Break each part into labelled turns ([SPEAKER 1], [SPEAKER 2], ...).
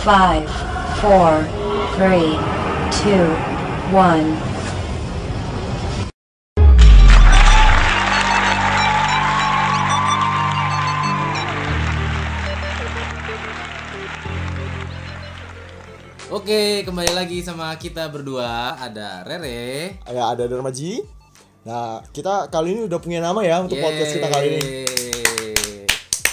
[SPEAKER 1] Five, four, three, two, one.
[SPEAKER 2] Oke, kembali lagi sama kita berdua. Ada Rere.
[SPEAKER 3] Ya ada Darmaji. Nah kita kali ini udah punya nama ya untuk podcast kita kali ini.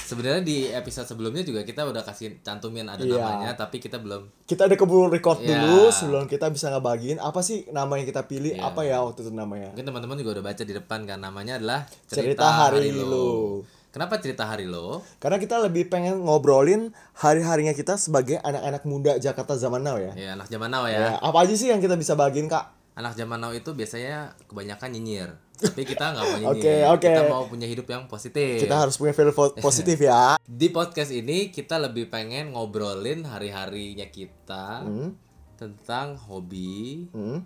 [SPEAKER 2] Sebenarnya di episode sebelumnya juga kita udah kasih cantumin ada
[SPEAKER 3] Iya.
[SPEAKER 2] namanya, tapi kita belum.
[SPEAKER 3] Kita ada keburu record
[SPEAKER 2] Ya.
[SPEAKER 3] dulu sebelum kita bisa ngebagiin apa sih nama yang kita pilih
[SPEAKER 2] Iya.
[SPEAKER 3] apa ya waktu itu namanya.
[SPEAKER 2] Mungkin teman-teman juga udah baca di depan kan namanya adalah
[SPEAKER 3] Cerita Hari Lo.
[SPEAKER 2] Kenapa cerita hari lo?
[SPEAKER 3] Karena kita lebih pengen ngobrolin hari-harinya kita sebagai anak-anak muda Jakarta zaman now ya.
[SPEAKER 2] Ya anak zaman now
[SPEAKER 3] Ya,
[SPEAKER 2] ya.
[SPEAKER 3] apa aja sih yang kita bisa bagiin kak?
[SPEAKER 2] Anak zaman now itu biasanya kebanyakan nyinyir. Tapi kita nggak mau nyinyir.
[SPEAKER 3] Oke, oke.
[SPEAKER 2] Kita mau punya hidup yang positif.
[SPEAKER 3] Kita harus punya feel po- positif ya.
[SPEAKER 2] Di podcast ini kita lebih pengen ngobrolin hari-harinya kita
[SPEAKER 3] Hmm.
[SPEAKER 2] tentang hobi.
[SPEAKER 3] Hmm.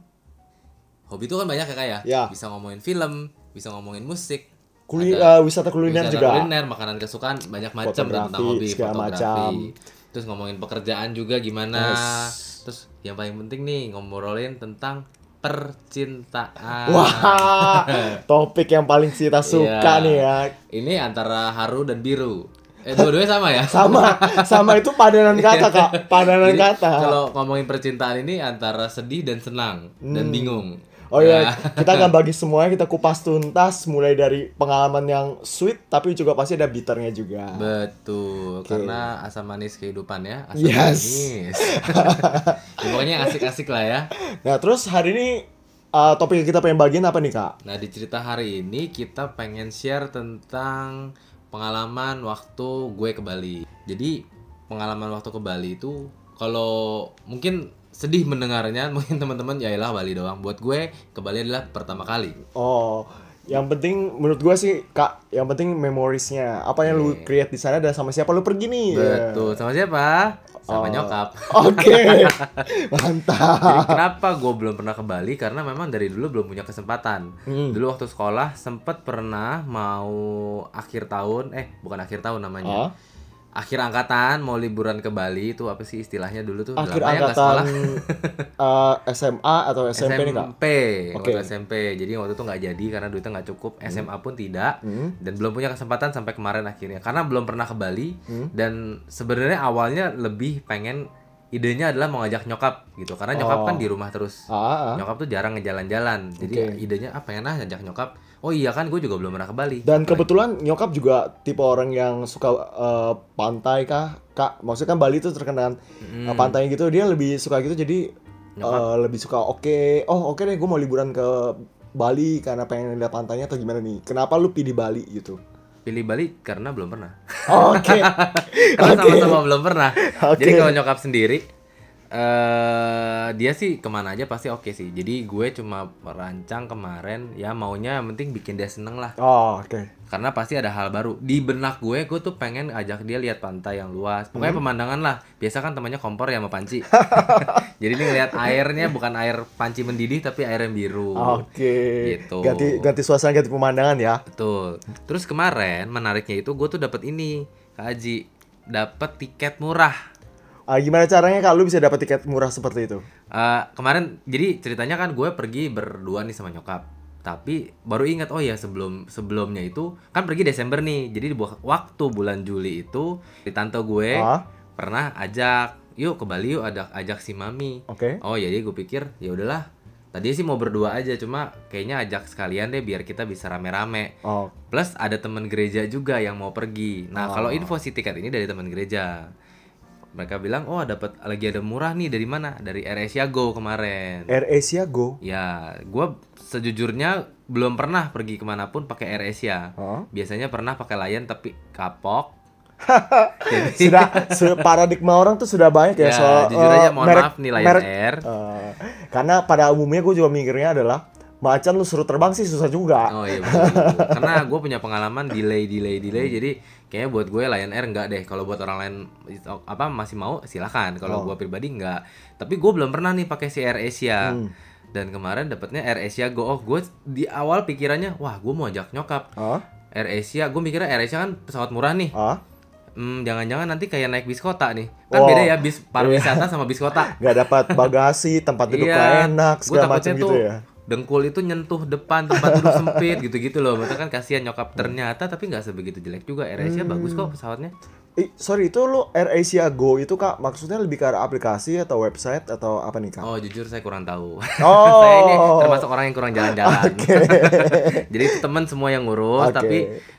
[SPEAKER 2] Hobi itu kan banyak ya kak ya.
[SPEAKER 3] Ya.
[SPEAKER 2] Bisa ngomongin film, bisa ngomongin musik,
[SPEAKER 3] Kuli,
[SPEAKER 2] ada
[SPEAKER 3] eh, wisata kuliner
[SPEAKER 2] wisata
[SPEAKER 3] juga.
[SPEAKER 2] kuliner, makanan kesukaan banyak macam tentang hobi, fotografi.
[SPEAKER 3] macam.
[SPEAKER 2] Terus ngomongin pekerjaan juga gimana.
[SPEAKER 3] Yes.
[SPEAKER 2] Terus yang paling penting nih ngobrolin tentang percintaan.
[SPEAKER 3] Wah, topik yang paling kita suka
[SPEAKER 2] Iya.
[SPEAKER 3] nih ya.
[SPEAKER 2] Ini antara haru dan biru. Eh dua-duanya sama ya?
[SPEAKER 3] Sama, sama itu padanan kata kak, padanan
[SPEAKER 2] Jadi,
[SPEAKER 3] kata.
[SPEAKER 2] Kalau ngomongin percintaan ini antara sedih dan senang dan bingung.
[SPEAKER 3] Oh iya,
[SPEAKER 2] Nah,
[SPEAKER 3] kita akan bagi semuanya, kita kupas tuntas mulai dari pengalaman yang sweet tapi juga pasti ada bitternya juga.
[SPEAKER 2] Betul,
[SPEAKER 3] Oke.
[SPEAKER 2] karena asam manis kehidupan ya. Asam
[SPEAKER 3] Yes.
[SPEAKER 2] manis. Ya, pokoknya asik-asik lah ya.
[SPEAKER 3] Nah, terus hari ini uh, topik yang kita pengen bagiin apa nih, Kak?
[SPEAKER 2] Nah di cerita hari ini kita pengen share tentang pengalaman waktu gue ke Bali. Jadi pengalaman waktu ke Bali itu kalau mungkin sedih mendengarnya mungkin teman-teman ya elah Bali doang. Buat gue ke Bali adalah pertama kali.
[SPEAKER 3] Oh, yang penting menurut gua sih, Kak, yang penting memoriesnya. Apa yang lu create di sana dan sama siapa lu pergi nih?
[SPEAKER 2] Betul. Sama siapa? Sama
[SPEAKER 3] Oh.
[SPEAKER 2] nyokap.
[SPEAKER 3] Oke. Mantap.
[SPEAKER 2] Jadi kenapa gue belum pernah ke Bali? Karena memang dari dulu belum punya kesempatan.
[SPEAKER 3] Hmm.
[SPEAKER 2] Dulu waktu sekolah sempet pernah mau akhir tahun, eh bukan akhir tahun namanya.
[SPEAKER 3] Ah?
[SPEAKER 2] Akhir angkatan mau liburan ke Bali itu apa sih istilahnya dulu tuh?
[SPEAKER 3] Akhir
[SPEAKER 2] lama ya
[SPEAKER 3] angkatan
[SPEAKER 2] sekolah?
[SPEAKER 3] uh, SMA atau SMP, nih, Kak?
[SPEAKER 2] SMP,
[SPEAKER 3] Oke.
[SPEAKER 2] waktu SMP. Jadi waktu itu nggak jadi karena duitnya nggak cukup. SMA pun tidak.
[SPEAKER 3] Hmm.
[SPEAKER 2] Dan belum punya kesempatan sampai kemarin akhirnya. Karena belum pernah ke Bali.
[SPEAKER 3] Hmm.
[SPEAKER 2] Dan sebenarnya awalnya lebih pengen idenya adalah mau ngajak nyokap gitu. Karena nyokap
[SPEAKER 3] Oh.
[SPEAKER 2] kan di rumah terus.
[SPEAKER 3] Ah, ah.
[SPEAKER 2] Nyokap tuh jarang ngejalan-jalan. Jadi
[SPEAKER 3] Oke.
[SPEAKER 2] idenya apa ya nah ngajak nyokap. Oh iya kan gue juga belum pernah ke Bali.
[SPEAKER 3] Dan kebetulan nyokap juga tipe orang yang suka uh, pantai kah? Kak, maksudnya kan Bali itu terkenal uh, pantainya gitu, dia lebih suka gitu jadi uh, lebih suka oke. Oh, oke deh gue mau liburan ke Bali karena pengen lihat pantainya atau gimana nih? Kenapa lu pilih Bali gitu?
[SPEAKER 2] Pilih Bali karena belum pernah.
[SPEAKER 3] Oke.
[SPEAKER 2] Karena
[SPEAKER 3] Oke.
[SPEAKER 2] sama-sama belum pernah.
[SPEAKER 3] Oke.
[SPEAKER 2] Jadi kalau nyokap sendiri eh dia sih ke mana aja pasti oke sih. Jadi gue cuma merancang kemarin ya maunya yang penting bikin dia seneng lah.
[SPEAKER 3] Oh, oke.
[SPEAKER 2] Karena pasti ada hal baru. Di benak gue, gue tuh pengen ajak dia lihat pantai yang luas.
[SPEAKER 3] Hmm.
[SPEAKER 2] Pokoknya pemandangan lah. Biasa kan temannya kompor ya sama panci. Jadi ini ngeliat airnya bukan air panci mendidih tapi air yang biru.
[SPEAKER 3] Oke.
[SPEAKER 2] Gitu.
[SPEAKER 3] Ganti ganti suasana, ganti pemandangan ya.
[SPEAKER 2] Betul. Terus kemarin menariknya itu gue tuh dapat ini, Kak Aji, dapat tiket murah.
[SPEAKER 3] Ah, gimana caranya kalau lu bisa dapat tiket murah seperti itu?
[SPEAKER 2] Eh, kemarin jadi ceritanya kan gue pergi berdua nih sama nyokap. Tapi baru ingat oh ya sebelum sebelumnya itu kan pergi Desember nih. Jadi di waktu bulan Juli itu di tante gue
[SPEAKER 3] Ah,
[SPEAKER 2] pernah ajak, yuk ke Bali yuk ajak ajak si mami.
[SPEAKER 3] oke.
[SPEAKER 2] Oh ya jadi gue pikir ya udahlah. Tadi sih mau berdua aja cuma kayaknya ajak sekalian deh biar kita bisa rame-rame.
[SPEAKER 3] Oh,
[SPEAKER 2] Plus ada teman gereja juga yang mau pergi. Nah,
[SPEAKER 3] Oh.
[SPEAKER 2] kalau info si tiket ini dari teman gereja. Mereka bilang, "Oh, dapat lagi ada murah nih dari mana? Dari AirAsia Go kemarin."
[SPEAKER 3] Air Asia Go.
[SPEAKER 2] Ya, gua sejujurnya belum pernah pergi ke mana pun pakai AirAsia.
[SPEAKER 3] Oh.
[SPEAKER 2] Biasanya pernah pakai Lion tapi kapok. Jadi,
[SPEAKER 3] sudah, paradigma orang tuh sudah banyak ya,
[SPEAKER 2] Ya,
[SPEAKER 3] soal
[SPEAKER 2] jujur aja mohon maaf nih Lion Air.
[SPEAKER 3] eh, karena pada umumnya gue juga mikirnya adalah macan lu suruh terbang sih susah juga.
[SPEAKER 2] Oh iya betul, betul. Karena gue punya pengalaman delay delay delay jadi kayaknya buat gue Lion Air enggak deh. Kalau buat orang lain apa masih mau silahkan. Kalau
[SPEAKER 3] Oh.
[SPEAKER 2] gue pribadi enggak. Tapi gue belum pernah nih pakai si Air Asia.
[SPEAKER 3] Hmm.
[SPEAKER 2] Dan kemarin dapatnya Air Asia Go. Oh gue di awal pikirannya wah gue mau ajak nyokap.
[SPEAKER 3] Ah,
[SPEAKER 2] Air Asia, gue mikirnya Air Asia kan pesawat murah nih.
[SPEAKER 3] ah,
[SPEAKER 2] Hmm, jangan-jangan nanti kayak naik bis kota nih. Kan
[SPEAKER 3] Wow.
[SPEAKER 2] beda ya bis pariwisata sama bis kota.
[SPEAKER 3] nggak dapat bagasi, tempat duduk
[SPEAKER 2] Iya.
[SPEAKER 3] enak, segala macam gitu ya.
[SPEAKER 2] Dengkul itu nyentuh depan tempat duduk sempit gitu-gitu loh. Maksudnya kan kasihan nyokap ternyata tapi nggak sebegitu jelek juga. AirAsia
[SPEAKER 3] Hmm.
[SPEAKER 2] bagus kok pesawatnya.
[SPEAKER 3] Eh, sorry itu lo AirAsia Go itu kak maksudnya lebih ke arah aplikasi atau website atau apa nih kak?
[SPEAKER 2] Oh jujur saya kurang tahu.
[SPEAKER 3] Oh.
[SPEAKER 2] saya ini termasuk orang yang kurang jalan-jalan. Jadi itu teman semua yang ngurus,
[SPEAKER 3] Oke.
[SPEAKER 2] tapi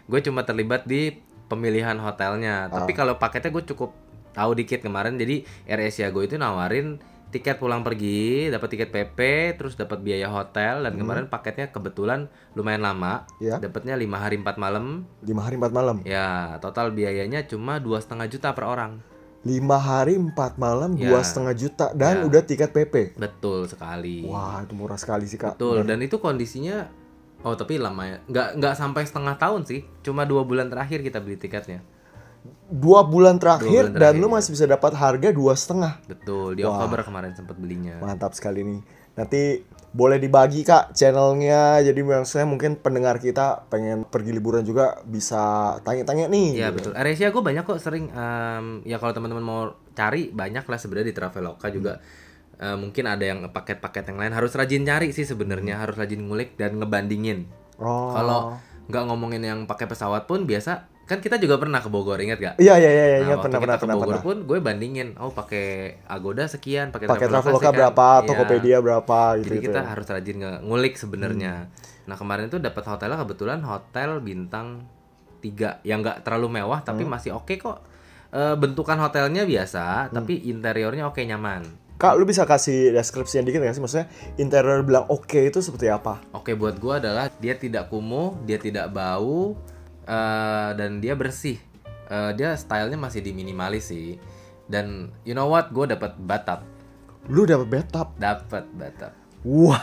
[SPEAKER 2] gue cuma terlibat di pemilihan hotelnya.
[SPEAKER 3] Ah.
[SPEAKER 2] Tapi kalau paketnya gue cukup tahu dikit kemarin. Jadi AirAsia Go itu nawarin tiket pulang pergi, dapat tiket PP, terus dapat biaya hotel dan kemarin paketnya kebetulan lumayan lama.
[SPEAKER 3] Hmm. Iya.
[SPEAKER 2] Dapatnya lima hari 4 malam.
[SPEAKER 3] Lima hari empat malam.
[SPEAKER 2] Ya, total biayanya cuma dua setengah juta per orang.
[SPEAKER 3] Lima hari empat malam
[SPEAKER 2] Ya.
[SPEAKER 3] dua setengah juta dan
[SPEAKER 2] Ya.
[SPEAKER 3] udah tiket PP.
[SPEAKER 2] Betul sekali.
[SPEAKER 3] Wah itu murah sekali sih kak.
[SPEAKER 2] Betul, dan itu kondisinya oh tapi lama ya. Nggak nggak sampai setengah tahun sih. Cuma dua bulan terakhir kita beli tiketnya.
[SPEAKER 3] Dua bulan terakhir
[SPEAKER 2] bulan
[SPEAKER 3] dan
[SPEAKER 2] terakhir,
[SPEAKER 3] lu
[SPEAKER 2] ya.
[SPEAKER 3] masih bisa dapat harga dua setengah.
[SPEAKER 2] Betul, di
[SPEAKER 3] Wah.
[SPEAKER 2] Oktober kemarin sempat belinya.
[SPEAKER 3] Mantap sekali nih. Nanti boleh dibagi kak channelnya. Jadi maksudnya mungkin pendengar kita pengen pergi liburan juga bisa tanya-tanya nih.
[SPEAKER 2] Iya
[SPEAKER 3] gitu.
[SPEAKER 2] betul. AirAsia gue banyak kok sering em, ya kalau teman-teman mau cari banyak lah sebenarnya di Traveloka juga. Eh, mungkin ada yang paket-paket yang lain harus rajin cari sih sebenarnya harus rajin ngulik dan ngebandingin.
[SPEAKER 3] Oh.
[SPEAKER 2] Kalau nggak ngomongin yang pakai pesawat pun biasa kan kita juga pernah ke Bogor ingat gak?
[SPEAKER 3] Iya iya iya iya
[SPEAKER 2] Nah,
[SPEAKER 3] ingat pernah pernah
[SPEAKER 2] ke
[SPEAKER 3] pernah
[SPEAKER 2] Bogor
[SPEAKER 3] pernah.
[SPEAKER 2] pun gue bandingin, oh pakai Agoda sekian, pakai
[SPEAKER 3] Pakai
[SPEAKER 2] Traveloka sekian.
[SPEAKER 3] berapa,
[SPEAKER 2] Iya.
[SPEAKER 3] Tokopedia berapa gitu
[SPEAKER 2] Jadi
[SPEAKER 3] gitu.
[SPEAKER 2] kita
[SPEAKER 3] ya.
[SPEAKER 2] harus rajin ngulik sebenarnya. Nah kemarin tuh dapat hotelnya kebetulan hotel bintang 3 yang nggak terlalu mewah tapi
[SPEAKER 3] Hmm.
[SPEAKER 2] masih oke kok. Eh, bentukan hotelnya biasa tapi interiornya oke nyaman.
[SPEAKER 3] Kak, lu bisa kasih deskripsinya dikit nggak sih? Maksudnya interior bilang oke itu seperti apa?
[SPEAKER 2] Oke buat gua adalah dia tidak kumuh, dia tidak bau eh, dan dia bersih. Eh, dia stylenya masih di minimalis sih. Dan you know what, gue dapat bathtub,
[SPEAKER 3] Lu dapet bathtub.
[SPEAKER 2] dapat bathtub.
[SPEAKER 3] Wah,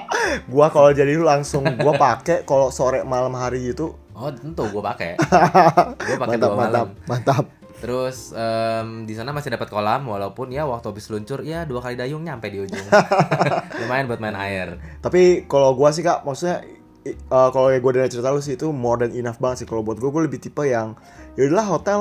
[SPEAKER 3] gua kalau jadi lu langsung gua pakai kalau sore malam hari gitu.
[SPEAKER 2] Oh tentu gue pakai. gue pakai
[SPEAKER 3] Mantap, mantap, mantap.
[SPEAKER 2] Terus em, di sana masih dapat kolam walaupun ya waktu habis luncur ya dua kali dayung nyampe di ujung. Lumayan buat main air.
[SPEAKER 3] Tapi kalau gua sih Kak, maksudnya eh, kalau gua dari cerita lu sih itu more than enough banget sih kalau buat gua gua lebih tipe yang ya udahlah hotel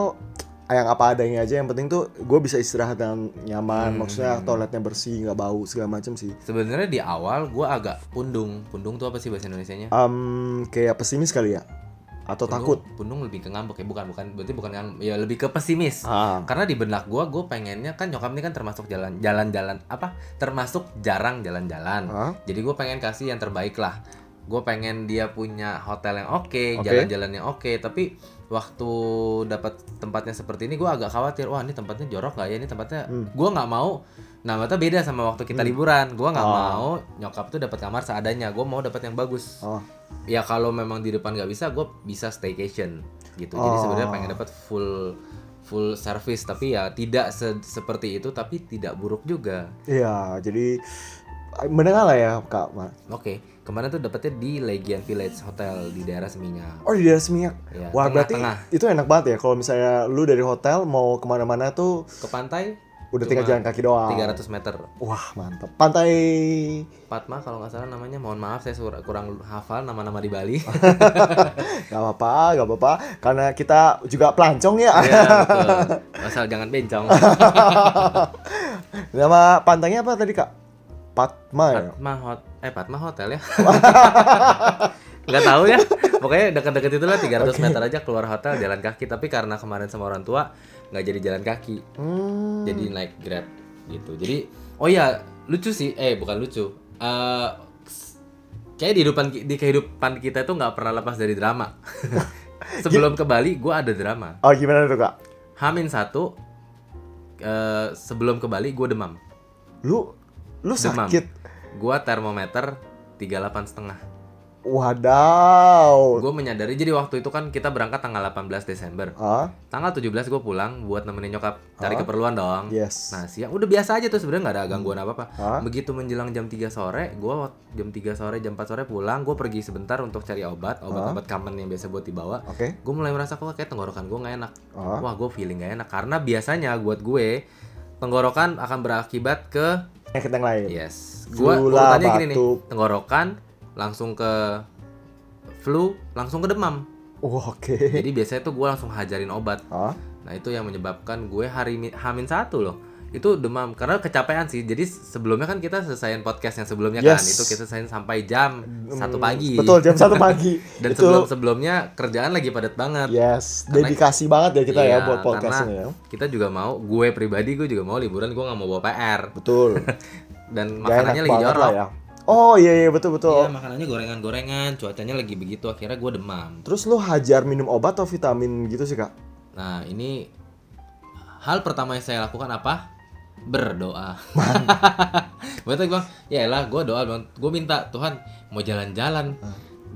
[SPEAKER 3] yang apa adanya aja yang penting tuh gue bisa istirahat dengan nyaman maksudnya toiletnya bersih nggak bau segala macam sih
[SPEAKER 2] Sebenarnya di awal gue agak pundung. Pundung tuh apa sih bahasa Indonesianya?
[SPEAKER 3] Em, kayak pesimis kali ya atau takut
[SPEAKER 2] Pundung lebih ke ngambek ya bukan bukan berarti bukan yang ya lebih ke pesimis.
[SPEAKER 3] ah
[SPEAKER 2] Karena di benak gua gue pengennya kan nyokap ini kan termasuk jalan jalan-jalan apa? Termasuk jarang jalan-jalan.
[SPEAKER 3] Hah?
[SPEAKER 2] Jadi gue pengen kasih yang terbaik lah. Gue pengen dia punya hotel yang oke,
[SPEAKER 3] Oke.
[SPEAKER 2] jalan-jalan yang oke. Tapi waktu dapat tempatnya seperti ini, gue agak khawatir. Wah ini tempatnya jorok gak ya? Ini tempatnya.
[SPEAKER 3] Hmm.
[SPEAKER 2] Gue nggak mau. Nah, ternyata beda sama waktu kita liburan. Gue nggak
[SPEAKER 3] Oh.
[SPEAKER 2] mau nyokap tuh dapat kamar seadanya. Gue mau dapat yang bagus.
[SPEAKER 3] oh
[SPEAKER 2] Ya kalau memang di depan nggak bisa, gue bisa staycation gitu. Jadi
[SPEAKER 3] Oh.
[SPEAKER 2] sebenarnya pengen dapat full full service tapi ya tidak se- seperti itu tapi tidak buruk juga.
[SPEAKER 3] iya jadi mendengar lah ya kak.
[SPEAKER 2] Oke, kemarin tuh dapetnya di Legian Village Hotel di daerah Seminyak.
[SPEAKER 3] oh di daerah Seminyak
[SPEAKER 2] Ya,
[SPEAKER 3] wah berarti
[SPEAKER 2] tengah-tengah.
[SPEAKER 3] itu enak banget ya kalau misalnya lu dari hotel mau ke mana-mana tuh
[SPEAKER 2] Ke pantai
[SPEAKER 3] udah tinggal jalan kaki doang
[SPEAKER 2] 300 meter.
[SPEAKER 3] wah mantap pantai
[SPEAKER 2] Patma kalau nggak salah namanya. Mohon maaf saya sur- kurang hafal nama-nama di Bali.
[SPEAKER 3] Gak apa-apa, gak apa-apa. Karena kita juga pelancong ya.
[SPEAKER 2] Iya, betul. Asal jangan bencong.
[SPEAKER 3] Nama pantainya apa tadi kak? Patma ya?
[SPEAKER 2] Patma hot eh Patma Hotel ya. Nggak tahu ya. Pokoknya dekat-dekat itu lah 300 meter aja keluar hotel jalan kaki. Tapi karena kemarin sama orang tua nggak jadi jalan kaki.
[SPEAKER 3] Hmm.
[SPEAKER 2] Jadi naik Grab gitu. Jadi oh iya lucu sih. Eh bukan lucu. Eh kayak di kehidupan di kehidupan kita itu nggak pernah lepas dari drama. Sebelum ke Bali, gue ada drama.
[SPEAKER 3] Oh gimana tuh kak?
[SPEAKER 2] Hamin satu eh, sebelum ke Bali gue demam.
[SPEAKER 3] Lu, lu
[SPEAKER 2] Demam.
[SPEAKER 3] sakit?
[SPEAKER 2] Gua termometer 38 setengah.
[SPEAKER 3] Wadaw.
[SPEAKER 2] Gue menyadari jadi waktu itu kan kita berangkat tanggal 18 Desember.
[SPEAKER 3] Ah,
[SPEAKER 2] Tanggal 17 gue pulang buat nemenin nyokap cari
[SPEAKER 3] Hah?
[SPEAKER 2] keperluan dong.
[SPEAKER 3] yes.
[SPEAKER 2] Nah siang udah biasa aja tuh sebenarnya nggak ada gangguan apa apa.
[SPEAKER 3] Hah?
[SPEAKER 2] Begitu menjelang jam 3 sore, gue jam 3 sore jam 4 sore pulang, gue pergi sebentar untuk cari obat, obat-obat common yang biasa buat dibawa.
[SPEAKER 3] Oke.
[SPEAKER 2] Gue mulai merasa kok kayak tenggorokan gue nggak enak.
[SPEAKER 3] Ah.
[SPEAKER 2] Wah gue feeling nggak enak karena biasanya buat gue tenggorokan akan berakibat ke
[SPEAKER 3] Penyakit yang lain.
[SPEAKER 2] Yes. Gua
[SPEAKER 3] Flu lah,
[SPEAKER 2] urutannya gini nih. Tenggorokan langsung ke flu, langsung ke demam.
[SPEAKER 3] Oh, Oke.
[SPEAKER 2] Jadi biasanya tuh gua langsung hajarin obat.
[SPEAKER 3] Ah,
[SPEAKER 2] Nah itu yang menyebabkan gue hari mi- Hamin satu loh itu demam karena kecapean sih jadi sebelumnya kan kita selesaiin podcast yang sebelumnya kan
[SPEAKER 3] Yes.
[SPEAKER 2] itu kita selesaiin sampai jam satu pagi
[SPEAKER 3] Betul jam satu pagi.
[SPEAKER 2] dan
[SPEAKER 3] itu
[SPEAKER 2] sebelum sebelumnya kerjaan lagi padat banget
[SPEAKER 3] yes,
[SPEAKER 2] Karena-
[SPEAKER 3] dedikasi banget ya kita
[SPEAKER 2] Iya,
[SPEAKER 3] ya buat podcast
[SPEAKER 2] karena
[SPEAKER 3] ini ya.
[SPEAKER 2] kita juga mau gue pribadi gue juga mau liburan gue nggak mau bawa PR
[SPEAKER 3] Betul.
[SPEAKER 2] dan makanannya lagi jorok
[SPEAKER 3] lah ya. Oh iya iya betul betul.
[SPEAKER 2] Iya makanannya gorengan-gorengan cuacanya lagi begitu akhirnya gue demam
[SPEAKER 3] Terus lu hajar minum obat atau vitamin gitu sih kak?
[SPEAKER 2] nah ini hal pertama yang saya lakukan apa berdoa. Berarti gue ya lah gue doa bang gue minta Tuhan mau jalan-jalan.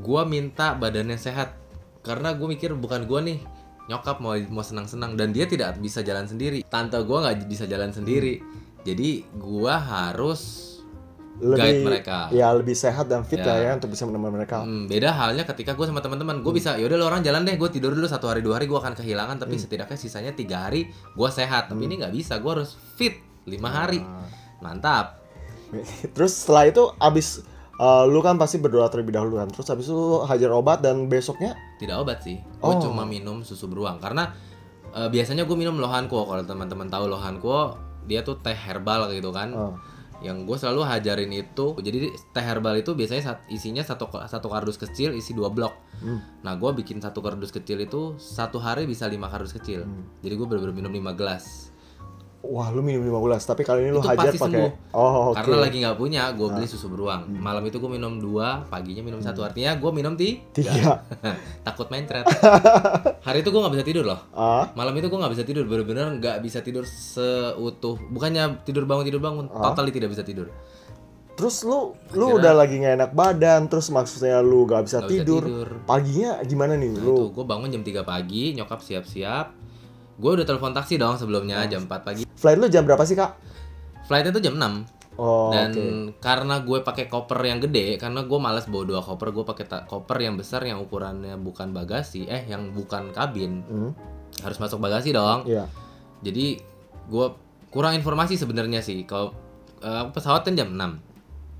[SPEAKER 2] Gue minta badannya sehat. Karena gue mikir bukan gue nih nyokap mau mau senang-senang. Dan dia tidak bisa jalan sendiri. Tante gue nggak bisa jalan sendiri. Jadi gue harus guide mereka.
[SPEAKER 3] Ya lebih sehat dan fit
[SPEAKER 2] Ya.
[SPEAKER 3] lah ya untuk bisa menemani mereka.
[SPEAKER 2] Hmm, beda halnya ketika gue sama teman-teman. Gue bisa yaudah lo orang jalan deh gue tidur dulu satu hari dua hari gue akan kehilangan. Tapi setidaknya sisanya tiga hari gue sehat. Tapi ini nggak bisa gue harus fit lima hari. Mantap.
[SPEAKER 3] Terus setelah itu abis eh, lu kan pasti berdoa terlebih dahulu kan. Terus abis itu lu hajar obat dan besoknya?
[SPEAKER 2] Tidak obat sih. Gue
[SPEAKER 3] Oh.
[SPEAKER 2] cuma minum susu beruang. Karena eh, biasanya gue minum lohanko kalau teman-teman tahu lohanko dia tuh teh herbal gitu kan.
[SPEAKER 3] Oh.
[SPEAKER 2] yang gue selalu hajarin itu jadi teh herbal itu biasanya isinya satu satu kardus kecil isi dua blok.
[SPEAKER 3] Hmm.
[SPEAKER 2] nah gue bikin satu kardus kecil itu satu hari bisa lima kardus kecil.
[SPEAKER 3] Hmm.
[SPEAKER 2] jadi gue bener-bener minum 5 gelas
[SPEAKER 3] Wah lu minum 15 tapi kali ini lu
[SPEAKER 2] Itu
[SPEAKER 3] hajar pakai. Oh oke. Ah.
[SPEAKER 2] karena lagi nggak punya gue beli susu beruang malam itu gue minum dua paginya minum satu artinya gue minum ti
[SPEAKER 3] Hmm. Tiga.
[SPEAKER 2] takut mencret hari itu gue nggak bisa tidur loh
[SPEAKER 3] Ah,
[SPEAKER 2] malam itu gue nggak bisa tidur bener-bener nggak bisa tidur seutuh bukannya tidur bangun tidur bangun
[SPEAKER 3] Ah.
[SPEAKER 2] totally tidak bisa tidur
[SPEAKER 3] terus lu lu
[SPEAKER 2] Akhirnya-
[SPEAKER 3] udah lagi gak enak badan, terus maksudnya lu gak bisa,
[SPEAKER 2] Nggak bisa
[SPEAKER 3] tidur.
[SPEAKER 2] tidur.
[SPEAKER 3] Paginya gimana nih
[SPEAKER 2] Nah,
[SPEAKER 3] lu?
[SPEAKER 2] itu gue bangun jam 3 pagi nyokap siap-siap gue udah telepon taksi dong sebelumnya
[SPEAKER 3] Ah.
[SPEAKER 2] jam 4 pagi
[SPEAKER 3] Flight lu jam berapa sih kak?
[SPEAKER 2] flightnya tuh jam 6
[SPEAKER 3] Oh
[SPEAKER 2] dan
[SPEAKER 3] oke.
[SPEAKER 2] karena gue pakai koper yang gede karena gue malas bawa dua koper gue pakai koper yang besar yang ukurannya bukan bagasi eh yang bukan kabin
[SPEAKER 3] Hmm,
[SPEAKER 2] harus masuk bagasi dong
[SPEAKER 3] Iya.
[SPEAKER 2] jadi gue kurang informasi sebenarnya sih kalau eh, pesawat kan jam 6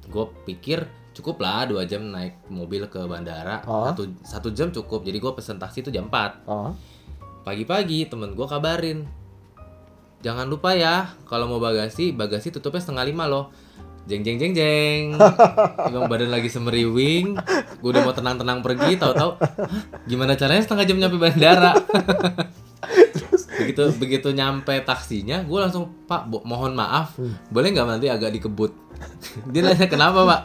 [SPEAKER 2] gue pikir cukup lah dua jam naik mobil ke bandara
[SPEAKER 3] Ah.
[SPEAKER 2] satu satu jam cukup jadi gue pesen taksi itu jam 4
[SPEAKER 3] Ah,
[SPEAKER 2] pagi-pagi temen gue kabarin. Jangan lupa ya kalau mau bagasi bagasi tutupnya setengah lima loh. Jeng jeng jeng jeng. Emang badan lagi semeriwing. Gue udah mau tenang-tenang pergi tahu-tahu "Hah, gimana caranya setengah jam nyampe bandara? Begitu begitu nyampe taksinya gue langsung pak mohon maaf. Boleh nggak nanti agak dikebut dia nanya kenapa pak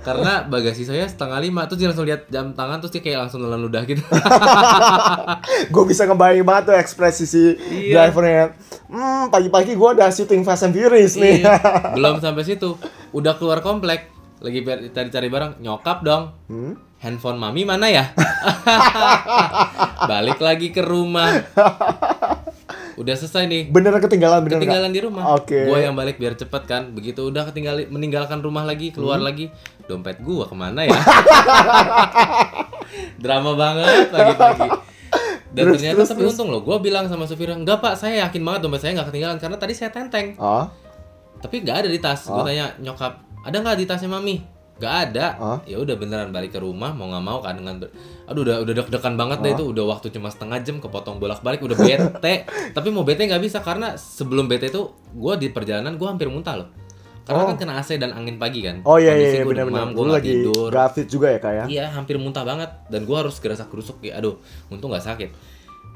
[SPEAKER 2] karena bagasi saya setengah lima terus dia langsung lihat jam tangan terus dia kayak langsung nelan ludah gitu
[SPEAKER 3] gue bisa ngebayang banget tuh ekspresi si
[SPEAKER 2] Iya.
[SPEAKER 3] drivernya. Hmm, pagi-pagi gue udah syuting Fast and Furious nih.
[SPEAKER 2] Iya, belum sampai situ. Udah keluar komplek, lagi cari-cari barang, nyokap dong.
[SPEAKER 3] Hmm?
[SPEAKER 2] Handphone mami mana ya? Balik lagi ke rumah. Udah selesai nih.
[SPEAKER 3] Beneran ketinggalan beneran nggak?
[SPEAKER 2] Ketinggalan di rumah.
[SPEAKER 3] Oke.
[SPEAKER 2] Gua yang balik biar cepet kan. Begitu udah ketinggal meninggalkan rumah lagi,
[SPEAKER 3] Hmm?
[SPEAKER 2] keluar lagi. Dompet gua ke mana ya? Drama banget pagi-pagi. Dan
[SPEAKER 3] Terus,
[SPEAKER 2] ternyata
[SPEAKER 3] terus,
[SPEAKER 2] tapi
[SPEAKER 3] terus.
[SPEAKER 2] untung loh, gue bilang sama supirnya, enggak pak, saya yakin banget dompet saya nggak ketinggalan karena tadi saya tenteng
[SPEAKER 3] Ah,
[SPEAKER 2] tapi nggak ada di tas gue
[SPEAKER 3] Oh.
[SPEAKER 2] tanya nyokap ada nggak di tasnya mami nggak ada.
[SPEAKER 3] Oh.
[SPEAKER 2] ya udah beneran balik ke rumah mau nggak mau kan dengan ber- aduh udah udah deg-degan banget deh itu. Udah waktu cuma setengah jam kepotong bolak balik udah bete. Tapi mau bete nggak bisa karena sebelum bete itu gue di perjalanan gue hampir muntah loh. Karena
[SPEAKER 3] Oh.
[SPEAKER 2] kan kena AC dan angin pagi kan.
[SPEAKER 3] Oh iya
[SPEAKER 2] Kondisi
[SPEAKER 3] iya benar-benar.
[SPEAKER 2] demam,
[SPEAKER 3] Lu
[SPEAKER 2] gua nggak
[SPEAKER 3] lagi
[SPEAKER 2] tidur.
[SPEAKER 3] gak fit juga ya kak ya?
[SPEAKER 2] iya hampir muntah banget. Dan gue harus gerasak gerusuk ya. Aduh untung nggak sakit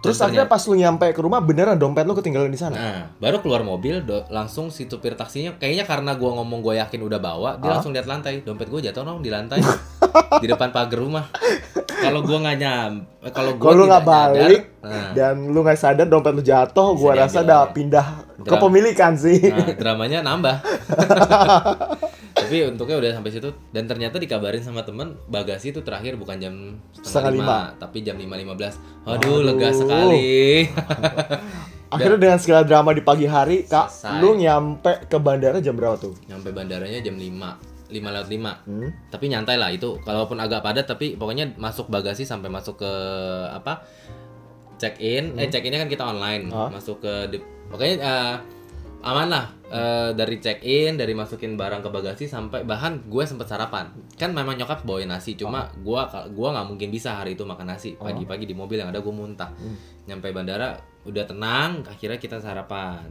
[SPEAKER 2] Dan
[SPEAKER 3] Terus akhirnya pas lu nyampe ke rumah beneran dompet lu ketinggalan di sana?
[SPEAKER 2] Nah, baru keluar mobil, do- langsung si supir taksinya, kayaknya karena gua ngomong gue yakin udah bawa, dia
[SPEAKER 3] Hah?
[SPEAKER 2] langsung lihat lantai, dompet gue jatuh dong di lantai, di depan pagar rumah. Kalau gua nggak nyam, kalau gua
[SPEAKER 3] lu nggak balik
[SPEAKER 2] nyadar, nah,
[SPEAKER 3] dan lu nggak sadar dompet lu jatuh, gua rasa udah pindah
[SPEAKER 2] Dram-
[SPEAKER 3] kepemilikan sih.
[SPEAKER 2] nah, dramanya nambah. Tapi untuknya udah sampai situ dan ternyata dikabarin sama temen bagasi itu terakhir bukan jam
[SPEAKER 3] Setengah
[SPEAKER 2] lima,
[SPEAKER 3] lima.
[SPEAKER 2] tapi jam lima lima belas.
[SPEAKER 3] Aduh.
[SPEAKER 2] Lega sekali.
[SPEAKER 3] Akhirnya dengan segala drama di pagi hari, kak,
[SPEAKER 2] Selesai.
[SPEAKER 3] lu nyampe ke bandara jam berapa tuh?
[SPEAKER 2] Nyampe bandaranya jam 5 5 lewat 5
[SPEAKER 3] Hmm?
[SPEAKER 2] tapi nyantai lah itu kalaupun agak padat tapi pokoknya masuk bagasi sampai masuk ke apa check in eh check innya kan kita online
[SPEAKER 3] Ah.
[SPEAKER 2] masuk ke pokoknya eh, aman lah Eh, dari check in dari masukin barang ke bagasi sampai bahan gue sempet sarapan. Kan memang nyokap bawain nasi cuma gua gua nggak mungkin bisa hari itu makan nasi. Pagi-pagi di mobil yang ada gue muntah. Nyampe bandara udah tenang akhirnya kita sarapan.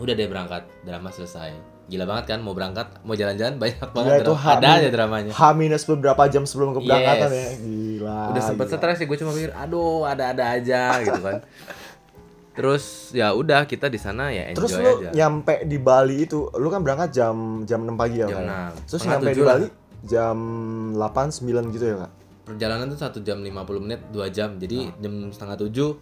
[SPEAKER 2] Udah deh berangkat drama selesai. Gila banget kan mau berangkat mau jalan-jalan banyak
[SPEAKER 3] Gila,
[SPEAKER 2] banget
[SPEAKER 3] itu
[SPEAKER 2] dra- ada aja dramanya.
[SPEAKER 3] H minus beberapa jam sebelum keberangkatan
[SPEAKER 2] Yes.
[SPEAKER 3] ya. Gila.
[SPEAKER 2] udah sempet
[SPEAKER 3] gila.
[SPEAKER 2] stres sih gue cuma pikir aduh ada-ada aja gitu kan terus ya udah kita di sana ya enjoy
[SPEAKER 3] Terus lu
[SPEAKER 2] aja
[SPEAKER 3] nyampe di Bali itu, lu kan berangkat jam jam 6 pagi ya
[SPEAKER 2] Jam
[SPEAKER 3] Kak?
[SPEAKER 2] 6.
[SPEAKER 3] Terus nyampe di
[SPEAKER 2] lah.
[SPEAKER 3] Bali jam 8 9 gitu ya, Kak?
[SPEAKER 2] perjalanan tuh satu jam 50 menit dua jam jadi jam setengah tujuh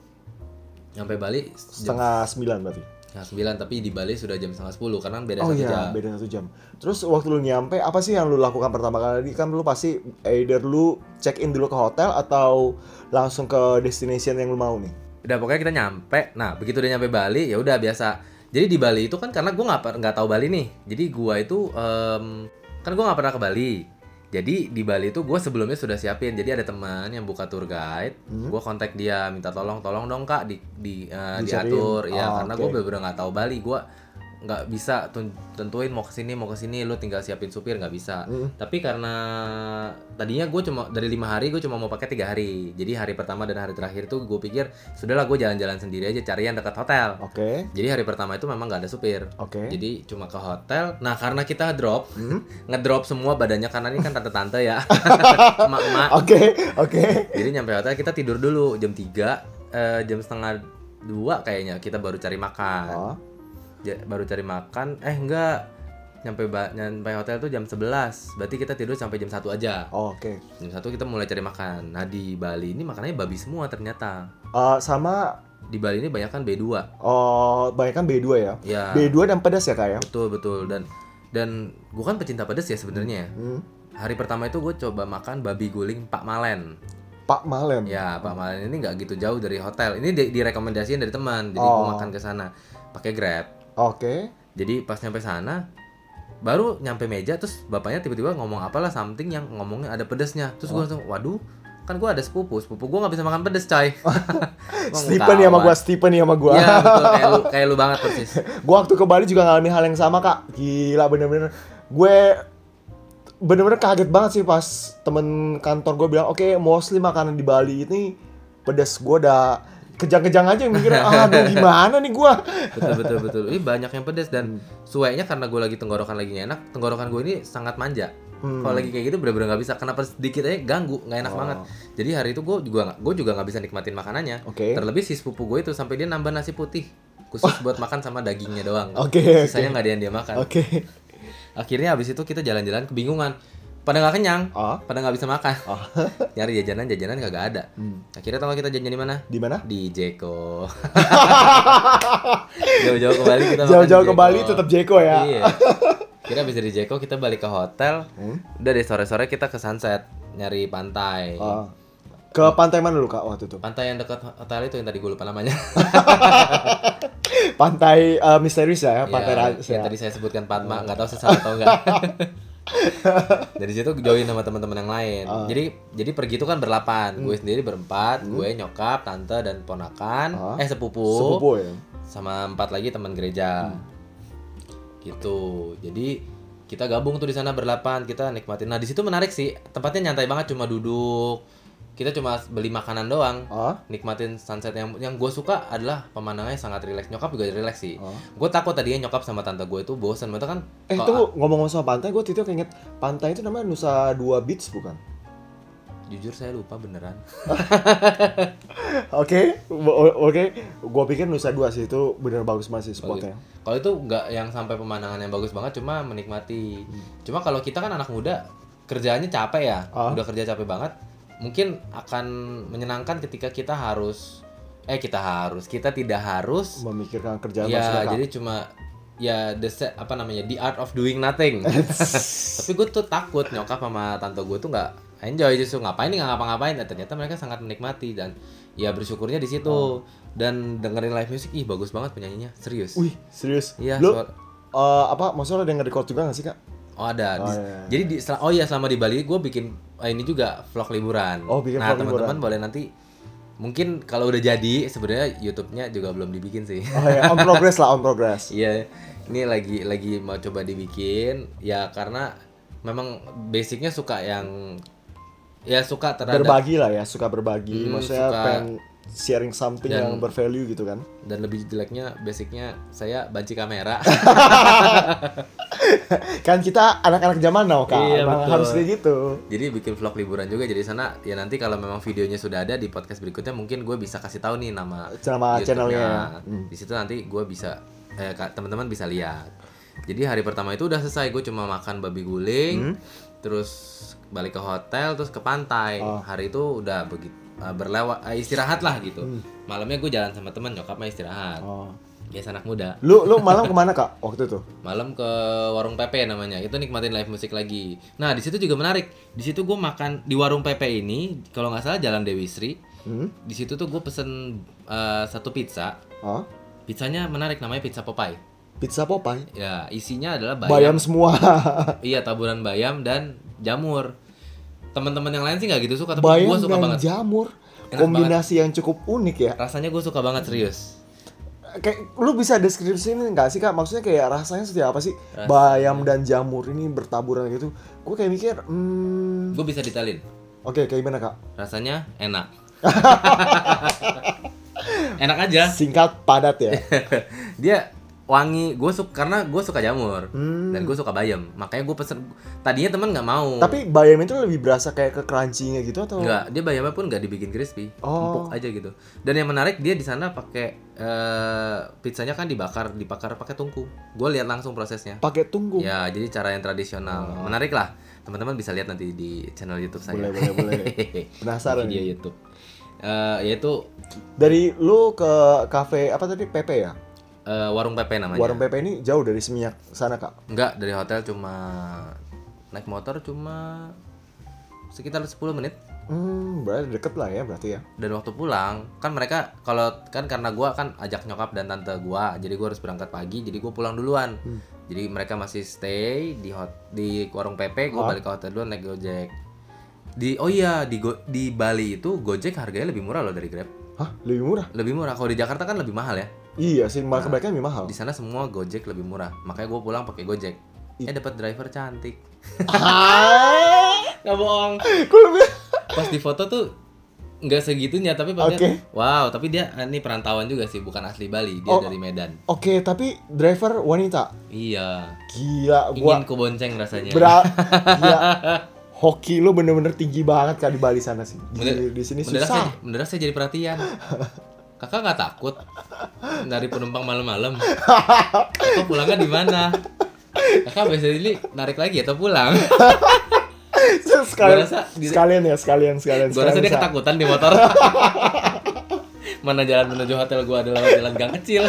[SPEAKER 2] nyampe Bali jam
[SPEAKER 3] Setengah 9 berarti.
[SPEAKER 2] setengah sembilan tapi di Bali sudah jam setengah sepuluh karena beda
[SPEAKER 3] Oh
[SPEAKER 2] satu
[SPEAKER 3] iya,
[SPEAKER 2] jam
[SPEAKER 3] beda satu jam. Terus waktu lu nyampe, apa sih yang lu lakukan pertama kali? Kan lu pasti either lu check in dulu ke hotel atau langsung ke destination yang lu mau nih.
[SPEAKER 2] Udah pokoknya kita nyampe. Nah begitu udah nyampe Bali ya udah biasa. Jadi di Bali itu kan karena gue nggak nggak tahu Bali nih. Jadi gua itu em, kan gue nggak pernah ke Bali. Jadi di Bali itu gue sebelumnya sudah siapin. Jadi ada teman yang buka tour guide.
[SPEAKER 3] Hmm.
[SPEAKER 2] gue kontak dia minta tolong tolong dong kak di di
[SPEAKER 3] Dicariin.
[SPEAKER 2] diatur. Ya
[SPEAKER 3] Oh,
[SPEAKER 2] karena
[SPEAKER 3] oke.
[SPEAKER 2] gue bener-bener nggak tahu Bali. Gue nggak bisa tentuin mau ke sini mau ke sini lu tinggal siapin supir nggak bisa
[SPEAKER 3] Hmm.
[SPEAKER 2] tapi karena tadinya gue cuma dari lima hari gue cuma mau pakai tiga hari jadi hari pertama dan hari terakhir tuh gue pikir sudahlah gue jalan-jalan sendiri aja cari yang dekat hotel
[SPEAKER 3] Oke.
[SPEAKER 2] jadi hari pertama itu memang nggak ada supir
[SPEAKER 3] Oke.
[SPEAKER 2] jadi cuma ke hotel nah karena kita drop
[SPEAKER 3] Hmm?
[SPEAKER 2] ngedrop semua badannya karena ini kan tante-tante ya emak-emak
[SPEAKER 3] Oke, oke.
[SPEAKER 2] jadi nyampe hotel kita tidur dulu jam 3 eh, jam setengah dua kayaknya kita baru cari makan
[SPEAKER 3] Oh.
[SPEAKER 2] Baru cari makan. Eh enggak. Nyampe nyampe hotel tuh jam 11 berarti kita tidur sampai jam 1 aja.
[SPEAKER 3] Oh, oke.
[SPEAKER 2] jam 1 kita mulai cari makan. Nah di Bali ini makanannya babi semua ternyata.
[SPEAKER 3] Eh, sama
[SPEAKER 2] di Bali ini banyak kan B2
[SPEAKER 3] oh, banyak kan B2 ya.
[SPEAKER 2] ya.
[SPEAKER 3] B2 dan pedas ya, Kak ya?
[SPEAKER 2] betul betul. Dan dan gue kan pecinta pedas ya sebenarnya.
[SPEAKER 3] Hmm.
[SPEAKER 2] hari pertama itu gue coba makan babi guling Pak Malen.
[SPEAKER 3] Pak Malem.
[SPEAKER 2] ya Pak Malen ini nggak gitu jauh dari hotel. Ini di- direkomendasiin dari teman. Jadi gue
[SPEAKER 3] Oh.
[SPEAKER 2] makan ke sana. Pakai grab
[SPEAKER 3] Oke.
[SPEAKER 2] Jadi pas nyampe sana baru nyampe meja terus bapaknya tiba-tiba ngomong apalah something yang ngomongnya ada pedesnya. Terus gue langsung waduh kan gue ada sepupu, sepupu gue nggak bisa makan pedes coy. Gua
[SPEAKER 3] Stephen ya sama gua, Stephen ya sama gua.
[SPEAKER 2] Iya betul kayak lu kayak lu banget persis.
[SPEAKER 3] gua waktu ke Bali juga ngalamin hal yang sama, Kak. Gila bener-bener. Gue bener-bener kaget banget sih pas temen kantor gue bilang, "Oke, mostly makanan di Bali ini pedas." Gua udah kejang-kejang aja mikir, aduh gimana nih gua.
[SPEAKER 2] Betul betul betul. Ini banyak yang pedes dan suenya karena gue lagi tenggorokan lagi enak, tenggorokan gue ini sangat manja.
[SPEAKER 3] Hmm.
[SPEAKER 2] Kalau lagi kayak gitu bener-bener nggak bisa. Kenapa sedikit aja ganggu, nggak enak
[SPEAKER 3] Oh.
[SPEAKER 2] banget. Jadi hari itu gue juga gue juga nggak bisa nikmatin makanannya.
[SPEAKER 3] Oke.
[SPEAKER 2] Terlebih si sepupu gue itu sampai dia nambah nasi putih khusus buat makan sama dagingnya doang.
[SPEAKER 3] Oke, oke.
[SPEAKER 2] Sisanya nggak ada yang dia makan.
[SPEAKER 3] Oke.
[SPEAKER 2] Akhirnya habis itu kita jalan-jalan kebingungan. Pada nggak kenyang,
[SPEAKER 3] Ah.
[SPEAKER 2] pada nggak bisa makan.
[SPEAKER 3] Oh.
[SPEAKER 2] Nyari jajanan, jajanan kagak ada.
[SPEAKER 3] Hmm.
[SPEAKER 2] Akhirnya nggak kita jajan di mana?
[SPEAKER 3] Di mana?
[SPEAKER 2] Di Jeko. Jauh-jauh ke Bali kita
[SPEAKER 3] Jauh-jauh
[SPEAKER 2] di
[SPEAKER 3] ke Bali tetap Jeko ya.
[SPEAKER 2] Iya. Kira habis dari Jeko kita balik ke hotel.
[SPEAKER 3] Hmm?
[SPEAKER 2] Udah deh sore-sore kita ke sunset nyari pantai.
[SPEAKER 3] Ah. Ke pantai mana dulu, Kak, waktu itu?
[SPEAKER 2] Pantai yang dekat hotel itu yang tadi gue lupa namanya.
[SPEAKER 3] Pantai eh, misterius ya, pantai
[SPEAKER 2] Ya,
[SPEAKER 3] rahasia.
[SPEAKER 2] yang tadi saya sebutkan Padma, nggak tahu sesat atau enggak. Dari situ join sama teman-teman yang lain.
[SPEAKER 3] Ah.
[SPEAKER 2] Jadi jadi pergi itu kan berlapan. Gue sendiri berempat, gue nyokap, tante dan ponakan,
[SPEAKER 3] Ah.
[SPEAKER 2] eh sepupu,
[SPEAKER 3] Sepupu ya.
[SPEAKER 2] sama empat lagi teman gereja. Gitu. Jadi kita gabung tuh di sana berlapan, kita nikmatin. Nah, di situ menarik sih. Tempatnya nyantai banget cuma duduk. Kita cuma beli makanan doang.
[SPEAKER 3] Ah.
[SPEAKER 2] Nikmatin sunset yang yang gue suka adalah pemandangannya sangat rileks. Nyokap juga rileks sih.
[SPEAKER 3] Oh.
[SPEAKER 2] Gue takut tadinya nyokap sama tante gue itu bosan. Mereka kan
[SPEAKER 3] Eh,
[SPEAKER 2] kok-
[SPEAKER 3] tunggu ngomong-ngomong soal pantai, gue tiba keinget pantai itu namanya Nusa Dua Beach bukan?
[SPEAKER 2] jujur saya lupa beneran.
[SPEAKER 3] Oke, oke. Gue pikir Nusa Dua sih itu bener bagus banget sih spotnya.
[SPEAKER 2] Kalau itu nggak yang sampai pemandangan yang bagus banget, cuma menikmati. Cuma kalau kita kan anak muda, kerjaannya capek ya,
[SPEAKER 3] Ah.
[SPEAKER 2] udah kerja capek banget, mungkin akan menyenangkan ketika kita harus, eh kita harus, kita tidak harus,
[SPEAKER 3] Memikirkan kerjaan
[SPEAKER 2] ya
[SPEAKER 3] maksudnya, Kak.
[SPEAKER 2] jadi cuma ya the se- apa namanya the art of doing nothing. Tapi gue tuh takut nyokap sama tante gue tuh nggak enjoy justru ngapain nih nggak ngapa-ngapain. Dan ternyata mereka sangat menikmati dan ya bersyukurnya di situ. Dan dengerin live music, ih bagus banget penyanyinya, serius.
[SPEAKER 3] Wih, serius?
[SPEAKER 2] Iya, suara-
[SPEAKER 3] eh, apa maksudnya ada yang nge-record juga gak sih, Kak?
[SPEAKER 2] Oh ada.
[SPEAKER 3] Oh,
[SPEAKER 2] Di-
[SPEAKER 3] iya.
[SPEAKER 2] Jadi di oh iya selama di Bali gue bikin eh, ini juga vlog liburan.
[SPEAKER 3] Oh, bikin
[SPEAKER 2] nah
[SPEAKER 3] vlog
[SPEAKER 2] teman-teman
[SPEAKER 3] liburan.
[SPEAKER 2] boleh nanti mungkin kalau udah jadi sebenarnya YouTube-nya juga belum dibikin sih.
[SPEAKER 3] Oh ya, on progress lah, on progress.
[SPEAKER 2] Iya, ini lagi lagi mau coba dibikin ya karena memang basicnya suka yang ya suka terhadap
[SPEAKER 3] Berbagi lah ya, suka berbagi.
[SPEAKER 2] Hmm,
[SPEAKER 3] Maksudnya
[SPEAKER 2] suka-
[SPEAKER 3] pengen sharing something
[SPEAKER 2] Dan-
[SPEAKER 3] yang bervalue gitu kan.
[SPEAKER 2] dan lebih jeleknya basicnya saya banci kamera.
[SPEAKER 3] kan kita anak-anak zaman now kan,
[SPEAKER 2] Iya,
[SPEAKER 3] Emang
[SPEAKER 2] betul.
[SPEAKER 3] harus kayak gitu.
[SPEAKER 2] Jadi bikin vlog liburan juga jadi sana ya nanti kalau memang videonya sudah ada di podcast berikutnya mungkin gue bisa kasih tahu nih nama
[SPEAKER 3] Nama channelnya. Hmm.
[SPEAKER 2] Di situ nanti gue bisa eh, teman-teman bisa lihat. Jadi hari pertama itu udah selesai gue cuma makan babi guling, terus balik ke hotel terus ke pantai.
[SPEAKER 3] Oh.
[SPEAKER 2] Hari itu udah begitu berlewat eh, istirahat lah gitu.
[SPEAKER 3] Hmm.
[SPEAKER 2] Malamnya gue jalan sama teman nyokapnya istirahat.
[SPEAKER 3] Oh.
[SPEAKER 2] Biasa anak muda.
[SPEAKER 3] Lu lu malam ke mana kak waktu itu?
[SPEAKER 2] Malam ke warung Pepe namanya. Itu nikmatin live musik lagi. Nah, di situ juga menarik. Di situ gue makan di warung Pepe ini, kalau nggak salah Jalan Dewi Sri.
[SPEAKER 3] Hmm?
[SPEAKER 2] Di situ tuh gue pesen eh, satu pizza.
[SPEAKER 3] Oh?
[SPEAKER 2] Pizzanya menarik namanya pizza Popeye.
[SPEAKER 3] Pizza Popeye.
[SPEAKER 2] Ya, isinya adalah
[SPEAKER 3] Bayam
[SPEAKER 2] bayam.
[SPEAKER 3] semua.
[SPEAKER 2] Iya, taburan bayam dan jamur. Teman-teman yang lain sih nggak gitu suka, tapi
[SPEAKER 3] Bayam
[SPEAKER 2] gue suka
[SPEAKER 3] dan
[SPEAKER 2] banget.
[SPEAKER 3] jamur.
[SPEAKER 2] Enak
[SPEAKER 3] Kombinasi yang cukup unik ya.
[SPEAKER 2] Rasanya gue suka banget serius.
[SPEAKER 3] Kayak lu bisa deskripsiin nggak sih kak? Maksudnya kayak rasanya seperti apa sih? Bayam dan jamur ini bertaburan gitu. Gue kayak mikir, hmm,
[SPEAKER 2] Gue bisa detailin.
[SPEAKER 3] oke kayak gimana kak?
[SPEAKER 2] Rasanya enak. enak aja.
[SPEAKER 3] Singkat padat ya.
[SPEAKER 2] dia wangi gue suka karena gue suka jamur
[SPEAKER 3] Hmm.
[SPEAKER 2] dan gue suka bayam makanya gue pesen tadinya temen nggak mau
[SPEAKER 3] Tapi bayam itu lebih berasa kayak ke crunchy-nya gitu atau?
[SPEAKER 2] nggak dia bayamnya pun nggak dibikin crispy
[SPEAKER 3] Oh.
[SPEAKER 2] empuk aja gitu dan yang menarik dia di sana pakai eh, pizzanya kan dibakar dibakar pakai tungku gue lihat langsung prosesnya
[SPEAKER 3] Pakai tunggu.
[SPEAKER 2] ya jadi cara yang tradisional menarik lah teman-teman bisa lihat nanti di channel YouTube saya
[SPEAKER 3] Boleh, boleh, boleh. Penasaran
[SPEAKER 2] video
[SPEAKER 3] nih.
[SPEAKER 2] YouTube Eh, yaitu
[SPEAKER 3] Dari lu ke cafe apa tadi Pepe ya?
[SPEAKER 2] Eh, warung Pepe namanya
[SPEAKER 3] Warung Pepe ini jauh dari Seminyak sana kak.
[SPEAKER 2] Enggak, dari hotel cuma naik motor cuma sekitar 10 menit.
[SPEAKER 3] Hmm, berarti deket lah ya berarti ya.
[SPEAKER 2] Dan waktu pulang, kan mereka kalau kan karena gua kan ajak nyokap dan tante gua, jadi gua harus berangkat pagi, jadi gua pulang duluan. Jadi mereka masih stay di hot di warung Pepe, gua balik ke hotel duluan naik Gojek. Di oh iya, di Go- di Bali itu Gojek harganya lebih murah loh dari Grab.
[SPEAKER 3] Hah, lebih murah?
[SPEAKER 2] Lebih murah. Kalau di Jakarta kan lebih mahal ya.
[SPEAKER 3] Iya sih, malah kebanyakan lebih mahal.
[SPEAKER 2] Di sana semua Gojek lebih murah. Makanya gua pulang pakai Gojek. Eh dapat driver cantik. Nggak bohong. pas di foto tuh nggak segitunya tapi pas
[SPEAKER 3] Oke.
[SPEAKER 2] lihat, wow tapi dia eh, ini perantauan juga sih bukan asli Bali dia
[SPEAKER 3] Oh.
[SPEAKER 2] dari Medan
[SPEAKER 3] Oke, tapi driver wanita.
[SPEAKER 2] iya
[SPEAKER 3] Gila,
[SPEAKER 2] ingin
[SPEAKER 3] gua
[SPEAKER 2] ku bonceng rasanya
[SPEAKER 3] berat. Gila. Hoki lu bener-bener tinggi banget kak di Bali sana sih. Di,
[SPEAKER 2] Bener-
[SPEAKER 3] di sini
[SPEAKER 2] mendadak saya,
[SPEAKER 3] susah.
[SPEAKER 2] mendadak saya jadi perhatian kakak nggak takut dari penumpang malam-malam? Kakak pulangnya di mana? Kakak biasanya ini narik lagi atau pulang?
[SPEAKER 3] Sekalian,
[SPEAKER 2] rasa
[SPEAKER 3] sekalian ya, sekalian, sekalian.
[SPEAKER 2] gue rasa dia ketakutan di motor. Mana jalan menuju hotel gua adalah jalan gang kecil.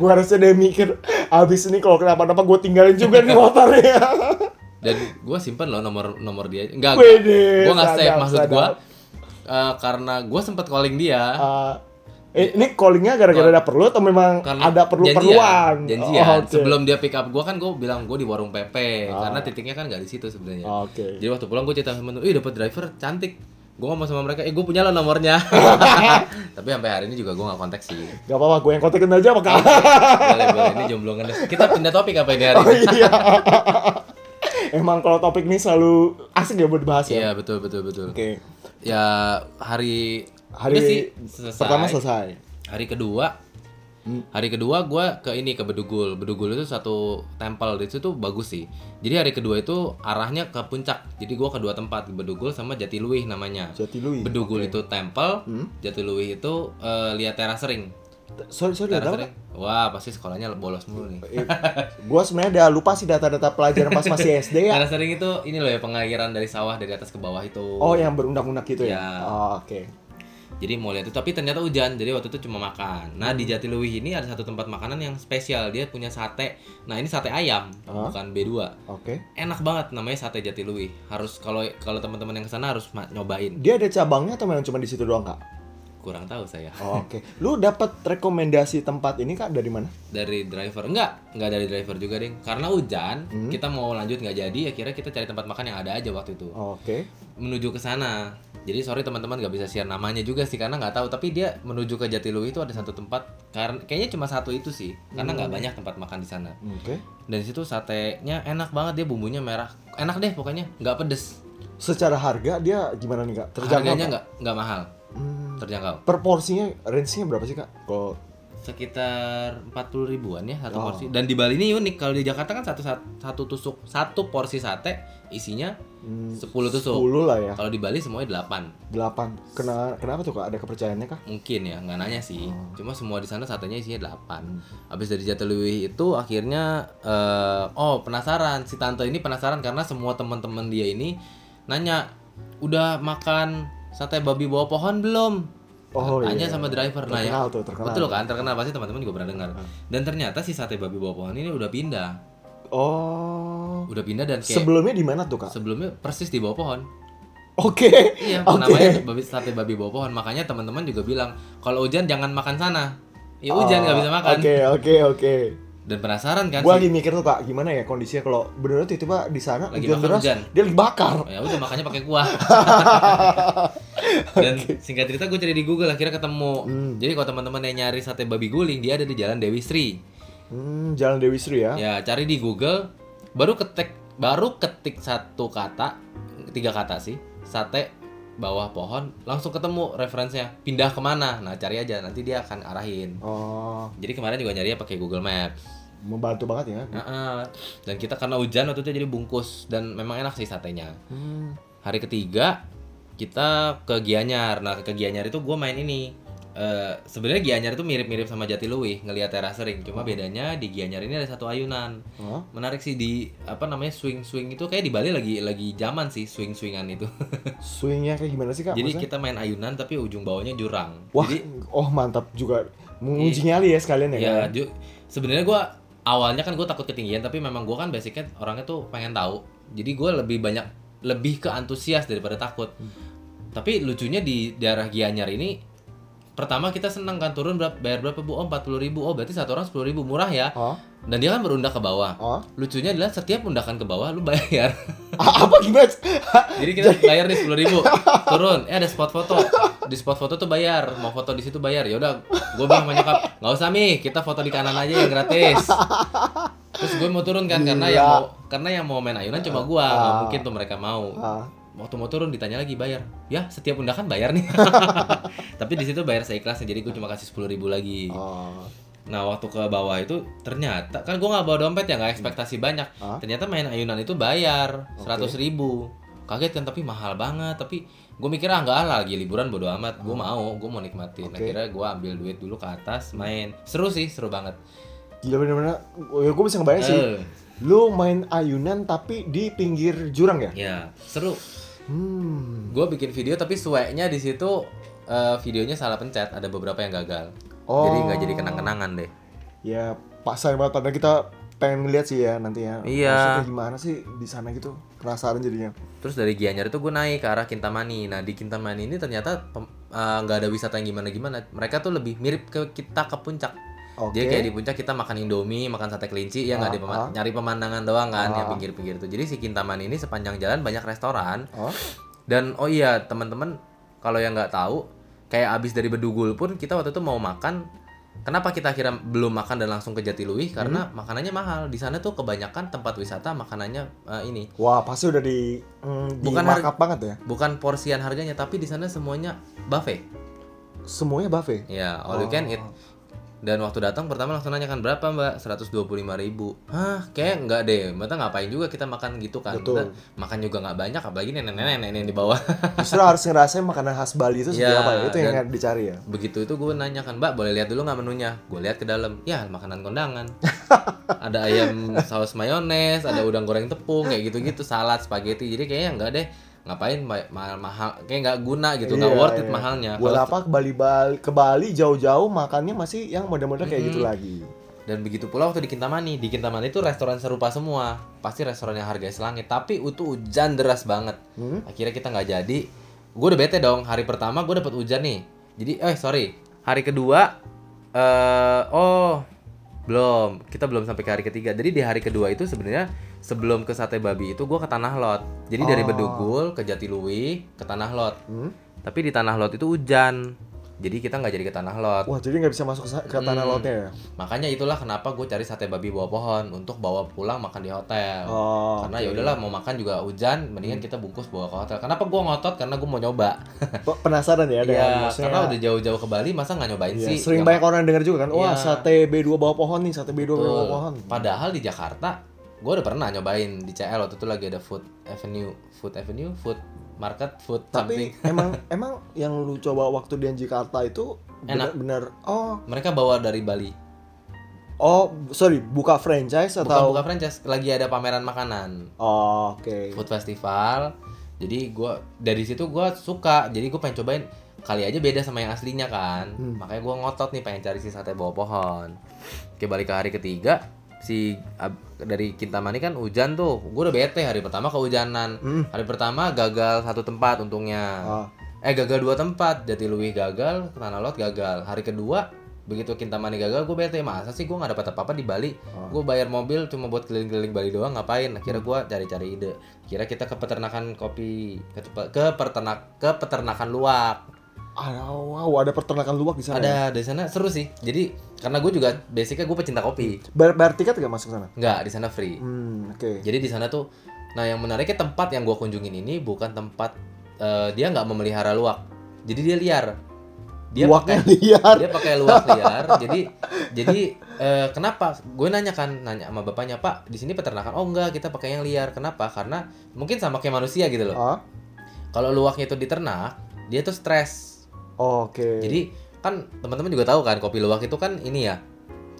[SPEAKER 3] Gua harusnya dia mikir, abis ini kalau kenapa-napa gue tinggalin juga di motornya.
[SPEAKER 2] dan gue simpen loh nomor nomor dia. Enggak
[SPEAKER 3] Wede,
[SPEAKER 2] gue nggak save maksud gue eh, karena gue sempet calling dia.
[SPEAKER 3] Ah, eh, ini callingnya gara-gara ada perlu atau memang
[SPEAKER 2] karena
[SPEAKER 3] ada perlu-perluan?
[SPEAKER 2] janjian, janjian.
[SPEAKER 3] Oh, oke.
[SPEAKER 2] sebelum dia pick up gue kan gue bilang gue di warung Pepe
[SPEAKER 3] Ah.
[SPEAKER 2] karena titiknya kan nggak di situ sebenarnya
[SPEAKER 3] Oh, Oke.
[SPEAKER 2] jadi waktu pulang gue cerita sama temen ih dapat driver cantik gue ngomong sama mereka eh gue punya lo nomornya tapi sampai hari ini juga gue nggak kontak sih
[SPEAKER 3] Gak apa-apa, gue yang kontekin aja apa kak?
[SPEAKER 2] boleh boleh ini jomblo ngenes kita pindah topik apa ini hari
[SPEAKER 3] Oh
[SPEAKER 2] ini
[SPEAKER 3] iya. Emang kalau topik ini selalu asik ya buat dibahas ya?
[SPEAKER 2] iya betul betul betul
[SPEAKER 3] Oke.
[SPEAKER 2] ya hari
[SPEAKER 3] Hari
[SPEAKER 2] sih selesai.
[SPEAKER 3] pertama selesai.
[SPEAKER 2] hari kedua
[SPEAKER 3] Hmm.
[SPEAKER 2] hari kedua gua ke ini ke Bedugul Bedugul itu satu temple di situ bagus sih jadi hari kedua itu arahnya ke puncak jadi gua ke dua tempat Bedugul sama Jatiluwih namanya
[SPEAKER 3] Jatiluwih.
[SPEAKER 2] Bedugul
[SPEAKER 3] Oke.
[SPEAKER 2] itu temple
[SPEAKER 3] Hmm.
[SPEAKER 2] Jatiluwih itu eh, lihat teras sering
[SPEAKER 3] Sorry, sorry,
[SPEAKER 2] teras wah pasti sekolahnya bolos mulu nih
[SPEAKER 3] Gue sebenarnya udah lupa sih data-data pelajaran pas masih SD ya.
[SPEAKER 2] teras sering itu ini loh ya pengairan dari sawah dari atas ke bawah itu
[SPEAKER 3] Oh, yang berundak-undak gitu ya?
[SPEAKER 2] Ya.
[SPEAKER 3] Oh, Oke.
[SPEAKER 2] Jadi mau lihat itu tapi ternyata hujan. Jadi waktu itu cuma makan. Nah, di Jatiluwih ini ada satu tempat makanan yang spesial. Dia punya sate. Nah, ini sate ayam,
[SPEAKER 3] Hah?
[SPEAKER 2] bukan B2.
[SPEAKER 3] Oke.
[SPEAKER 2] Enak banget namanya sate Jatiluwih. Harus kalau kalau teman-teman yang ke sana harus nyobain.
[SPEAKER 3] Dia ada cabangnya atau memang cuma di situ doang kak?
[SPEAKER 2] Kurang tahu saya.
[SPEAKER 3] Oh, Oke. Lu dapat rekomendasi tempat ini kak dari mana?
[SPEAKER 2] Dari driver enggak, enggak dari driver juga, Ding. Karena hujan,
[SPEAKER 3] Hmm.
[SPEAKER 2] kita mau lanjut nggak jadi, akhirnya kita cari tempat makan yang ada aja waktu itu.
[SPEAKER 3] Oke.
[SPEAKER 2] Menuju ke sana. Jadi sorry teman-teman nggak bisa share namanya juga sih karena nggak tahu. Tapi dia menuju ke Jatiluwih itu ada satu tempat karena kayaknya cuma satu itu sih karena nggak banyak tempat makan di sana.
[SPEAKER 3] Oke.
[SPEAKER 2] Dan di situ satenya enak banget dia bumbunya merah, enak deh pokoknya nggak pedes.
[SPEAKER 3] Secara harga dia gimana nih kak? Terjangkau
[SPEAKER 2] Harganya nggak nggak mahal,
[SPEAKER 3] Hmm,
[SPEAKER 2] terjangkau.
[SPEAKER 3] per porsinya range-nya berapa sih kak? Kalau
[SPEAKER 2] Sekitar 40 ribuan ya satu
[SPEAKER 3] Oh.
[SPEAKER 2] porsi. Dan di Bali ini unik kalau di Jakarta kan satu satu tusuk satu porsi sate isinya
[SPEAKER 3] hmm,
[SPEAKER 2] 10 tusuk.
[SPEAKER 3] 10 lah ya.
[SPEAKER 2] Kalau di Bali semuanya 8
[SPEAKER 3] 8. Kena, kenapa tuh kak? Ada kepercayaannya kak?
[SPEAKER 2] mungkin ya nggak nanya sih
[SPEAKER 3] Oh.
[SPEAKER 2] cuma semua di sana satenya isinya 8 habis dari Jatiluwih itu akhirnya eh, oh penasaran si tante ini penasaran karena semua teman-teman dia ini nanya udah makan sate babi bawah pohon belum
[SPEAKER 3] Oh,
[SPEAKER 2] tanya
[SPEAKER 3] iya.
[SPEAKER 2] sama driver nah ya
[SPEAKER 3] Terkenal tuh, terkenal.
[SPEAKER 2] betul kan terkenal pasti teman-teman juga pernah dengar dan ternyata si sate babi bawah pohon ini udah pindah
[SPEAKER 3] Oh.
[SPEAKER 2] udah pindah dan kayak
[SPEAKER 3] Sebelumnya di mana tuh kak?
[SPEAKER 2] sebelumnya persis di bawah pohon
[SPEAKER 3] Oke.
[SPEAKER 2] Iya,
[SPEAKER 3] Oke.
[SPEAKER 2] namanya babi sate babi bawah pohon. Makanya teman-teman juga bilang kalau hujan jangan makan sana. Ya hujan nggak bisa makan.
[SPEAKER 3] Oh, Oke oke oke.
[SPEAKER 2] Dan penasaran kan
[SPEAKER 3] Gua
[SPEAKER 2] sih?
[SPEAKER 3] lagi mikir tuh kak, gimana ya kondisinya kalau bener tiba-tiba di sana
[SPEAKER 2] Lagi
[SPEAKER 3] hujan deras,
[SPEAKER 2] hujan.
[SPEAKER 3] dia lagi bakar.
[SPEAKER 2] Ya udah makanya pakai kuah. Dan singkat cerita gue cari di Google akhirnya ketemu.
[SPEAKER 3] Hmm.
[SPEAKER 2] Jadi kalau teman-teman yang nyari sate babi guling dia ada di Jalan Dewi Sri.
[SPEAKER 3] Hmm, Jalan Dewi Sri ya.
[SPEAKER 2] Ya cari di Google baru ketik baru ketik satu kata tiga kata sih sate bawah pohon langsung ketemu referensinya pindah ke mana nah cari aja nanti dia akan arahin
[SPEAKER 3] Oh,
[SPEAKER 2] jadi kemarin juga nyari pakai Google Maps
[SPEAKER 3] membantu banget ya.
[SPEAKER 2] Heeh. Dan kita karena hujan waktu itu jadi bungkus dan memang enak sih satenya.
[SPEAKER 3] Hmm.
[SPEAKER 2] Hari ketiga kita ke Gianyar. Nah ke Gianyar itu gue main ini. Eh Sebenarnya Gianyar itu mirip-mirip sama Jatiluwih ngelihat teras sering. Cuma bedanya di Gianyar ini ada satu ayunan.
[SPEAKER 3] Oh.
[SPEAKER 2] Menarik sih di apa namanya swing swing itu kayak di Bali lagi lagi zaman sih swing swingan itu.
[SPEAKER 3] Swingnya kayak gimana sih kak?
[SPEAKER 2] Jadi
[SPEAKER 3] maksudnya?
[SPEAKER 2] kita main ayunan tapi ujung bawahnya jurang.
[SPEAKER 3] Wah,
[SPEAKER 2] Jadi
[SPEAKER 3] oh mantap juga. Menguji nyali ya sekalian ya.
[SPEAKER 2] ya
[SPEAKER 3] Kak?
[SPEAKER 2] ju- sebenarnya gue awalnya kan gue takut ketinggian tapi memang gue kan basicnya orangnya tuh pengen tahu. Jadi gue lebih banyak lebih ke antusias daripada takut. Tapi lucunya di daerah Gianyar ini pertama kita senang kan turun berapa bayar berapa bu? Oh 40 ribu. Oh berarti satu orang 10 ribu. Murah ya?
[SPEAKER 3] Oh,
[SPEAKER 2] dan dia kan berundak ke bawah.
[SPEAKER 3] Oh.
[SPEAKER 2] lucunya adalah setiap undakan ke bawah lu bayar.
[SPEAKER 3] Apa gimana?
[SPEAKER 2] jadi kita bayar nih sepuluh ribu. Turun. Eh ada spot foto. Di spot foto tuh bayar. Mau foto di situ bayar. Ya udah gue bilang sama nyokap nggak usah mi. Kita foto di kanan aja yang gratis. Terus gue mau turun kan karena yang mau karena yang mau main ayunan cuma gue nggak
[SPEAKER 3] Ah.
[SPEAKER 2] mungkin tuh mereka mau.
[SPEAKER 3] Ah,
[SPEAKER 2] waktu mau turun ditanya lagi bayar ya setiap undakan bayar nih tapi di situ bayar seikhlasnya jadi gue cuma kasih sepuluh ribu lagi
[SPEAKER 3] oh.
[SPEAKER 2] Nah waktu ke bawah itu ternyata kan gue nggak bawa dompet ya nggak ekspektasi banyak.
[SPEAKER 3] Ah.
[SPEAKER 2] Ternyata main ayunan itu bayar seratus ribu. Kaget kan tapi mahal banget. Tapi gue mikir ah nggak lah lagi liburan bodo amat. Gue mau, gue mau nikmatin.
[SPEAKER 3] Oke.
[SPEAKER 2] Akhirnya gue ambil duit dulu ke atas main. Seru sih, seru banget.
[SPEAKER 3] Gila bener-bener. Ya gue bisa ngebayang sih.
[SPEAKER 2] Eh,
[SPEAKER 3] Lu main ayunan tapi di pinggir jurang ya?
[SPEAKER 2] ya seru.
[SPEAKER 3] Hmm.
[SPEAKER 2] Gue bikin video tapi sueknya di situ eh, videonya salah pencet. Ada beberapa yang gagal.
[SPEAKER 3] Oh.
[SPEAKER 2] Jadi nggak jadi kenang-kenangan deh.
[SPEAKER 3] Ya, pas sayang banget padahal kita pengen ngeliat sih ya nanti ya.
[SPEAKER 2] Iya.
[SPEAKER 3] Maksudnya gimana sih di sana gitu? Penasaran jadinya.
[SPEAKER 2] Terus dari Gianyar itu gue naik ke arah Kintamani. Nah di Kintamani ini ternyata eh, nggak ada wisata yang gimana-gimana. Mereka tuh lebih mirip ke kita ke puncak.
[SPEAKER 3] Oke.
[SPEAKER 2] Jadi kayak di puncak kita makan indomie, makan sate kelinci, ya nggak di
[SPEAKER 3] Ah,
[SPEAKER 2] pema- nyari pemandangan doang kan,
[SPEAKER 3] Ah.
[SPEAKER 2] yang pinggir-pinggir itu. Jadi si Kintamani ini sepanjang jalan banyak restoran.
[SPEAKER 3] Oh.
[SPEAKER 2] Dan oh iya teman-teman, kalau yang nggak tahu, kayak abis dari Bedugul pun kita waktu itu mau makan. Kenapa kita kira belum makan dan langsung ke Jatiluwih? Karena makanannya mahal. Di sana tuh kebanyakan tempat wisata makanannya eh, ini
[SPEAKER 3] Wah, pasti udah di mm, di
[SPEAKER 2] Bukan
[SPEAKER 3] markup banget ya.
[SPEAKER 2] bukan porsian harganya tapi di sana semuanya buffet
[SPEAKER 3] Semuanya buffet.
[SPEAKER 2] ya all you can eat dan waktu datang pertama langsung nanya kan berapa mbak? 125.000 ribu. Hah kayak enggak deh. Mbak ngapain juga kita makan gitu kan?
[SPEAKER 3] Betul.
[SPEAKER 2] Maksudnya makan juga nggak banyak apalagi nenek-nenek yang di bawah.
[SPEAKER 3] Justru harus ngerasain makanan khas Bali itu seperti
[SPEAKER 2] Ya,
[SPEAKER 3] apa ya? Itu yang dicari ya.
[SPEAKER 2] begitu itu gue nanya kan mbak boleh lihat dulu nggak menunya? Gue lihat ke dalam. Ya makanan kondangan. Ada ayam saus mayones ada udang goreng tepung kayak gitu-gitu salad spaghetti. Jadi kayaknya enggak deh ngapain ma- mahal mahal kayak nggak guna gitu nggak
[SPEAKER 3] Iya,
[SPEAKER 2] worth it
[SPEAKER 3] iya.
[SPEAKER 2] mahalnya
[SPEAKER 3] Buat
[SPEAKER 2] Kalau-
[SPEAKER 3] apa ke Bali, Bali ke Bali jauh-jauh makannya masih yang model-model kayak gitu lagi.
[SPEAKER 2] Dan begitu pula waktu di Kintamani, di Kintamani itu restoran serupa semua. Pasti restoran yang harganya selangit, tapi itu hujan deras banget.
[SPEAKER 3] Hmm?
[SPEAKER 2] Akhirnya kita nggak jadi. Gue udah bete dong. Hari pertama gue dapet hujan nih. Jadi, eh sorry, hari kedua, eh oh Belum, kita belum sampai ke hari ketiga. Jadi di hari kedua itu sebenarnya sebelum ke sate babi itu gua ke Tanah Lot. Jadi dari
[SPEAKER 3] Oh.
[SPEAKER 2] Bedugul ke Jatiluwi ke Tanah Lot.
[SPEAKER 3] Hmm?
[SPEAKER 2] Tapi di Tanah Lot itu hujan. Jadi kita nggak jadi ke Tanah Lot.
[SPEAKER 3] Wah, jadi nggak bisa masuk ke, tanah
[SPEAKER 2] Hmm.
[SPEAKER 3] lautnya ya?
[SPEAKER 2] Makanya itulah kenapa gue cari sate babi bawah pohon untuk bawa pulang makan di hotel.
[SPEAKER 3] Oh,
[SPEAKER 2] Karena
[SPEAKER 3] oke.
[SPEAKER 2] ya udahlah mau makan juga hujan, mendingan kita bungkus bawa ke hotel. Kenapa gua ngotot? Karena gue mau nyoba.
[SPEAKER 3] Pe- Penasaran ya dengan
[SPEAKER 2] Iya,
[SPEAKER 3] maksudnya.
[SPEAKER 2] karena udah jauh-jauh ke Bali, masa nggak nyobain
[SPEAKER 3] Iya,
[SPEAKER 2] sih?
[SPEAKER 3] sering
[SPEAKER 2] Yang-
[SPEAKER 3] banyak orang denger juga kan, wah
[SPEAKER 2] Iya.
[SPEAKER 3] sate B2 bawah pohon nih, sate B2 bawah
[SPEAKER 2] Betul.
[SPEAKER 3] pohon.
[SPEAKER 2] Padahal di Jakarta, gue udah pernah nyobain di CL waktu itu lagi ada Food Avenue, Food Avenue, Food Market, Food
[SPEAKER 3] Tapi
[SPEAKER 2] something.
[SPEAKER 3] emang emang yang lu coba waktu di Jakarta itu
[SPEAKER 2] Enak.
[SPEAKER 3] bener-bener oh
[SPEAKER 2] Mereka bawa dari Bali.
[SPEAKER 3] oh sorry buka franchise
[SPEAKER 2] Bukan
[SPEAKER 3] atau
[SPEAKER 2] buka franchise, lagi ada pameran makanan.
[SPEAKER 3] oh, oke
[SPEAKER 2] Food Festival. Jadi gua dari situ gua suka. Jadi gue pengen cobain kali aja beda sama yang aslinya kan.
[SPEAKER 3] Hmm.
[SPEAKER 2] Makanya gua ngotot nih pengen cari si sate bawah pohon. Oke balik ke hari ketiga si ab- dari Kintamani kan hujan tuh. Gue udah bete hari pertama kehujanan.
[SPEAKER 3] Hmm.
[SPEAKER 2] Hari pertama gagal satu tempat untungnya.
[SPEAKER 3] Ah.
[SPEAKER 2] Eh gagal dua tempat. Jatiluwih gagal, Tanah Lot gagal. Hari kedua begitu Kintamani gagal gue bete masa sih gue nggak dapat apa-apa di Bali
[SPEAKER 3] Ah.
[SPEAKER 2] gue bayar mobil cuma buat keliling-keliling Bali doang ngapain akhirnya gue cari-cari ide kira kita ke peternakan kopi ke, ke peternak ke peternakan luwak
[SPEAKER 3] Ah, wow, ada peternakan luwak di sana. ya?
[SPEAKER 2] ada di sana seru sih. Jadi karena gue juga basicnya gue pecinta kopi.
[SPEAKER 3] Bayar, bayar tiket gak masuk sana?
[SPEAKER 2] nggak di sana free.
[SPEAKER 3] Hmm, oke.
[SPEAKER 2] jadi di sana tuh nah yang menariknya tempat yang gue kunjungin ini bukan tempat eh, dia nggak memelihara luwak. Jadi dia liar. Dia
[SPEAKER 3] Luwaknya
[SPEAKER 2] pakai-
[SPEAKER 3] liar.
[SPEAKER 2] dia pakai luwak liar. Jadi jadi eh, kenapa? Gue nanya kan nanya sama bapaknya pak di sini peternakan? Oh enggak kita pakai yang liar. Kenapa? Karena mungkin sama kayak manusia gitu loh.
[SPEAKER 3] Ah,
[SPEAKER 2] kalau luwaknya itu diternak dia tuh stres
[SPEAKER 3] oh, oke.
[SPEAKER 2] jadi kan teman-teman juga tahu kan kopi luwak itu kan ini ya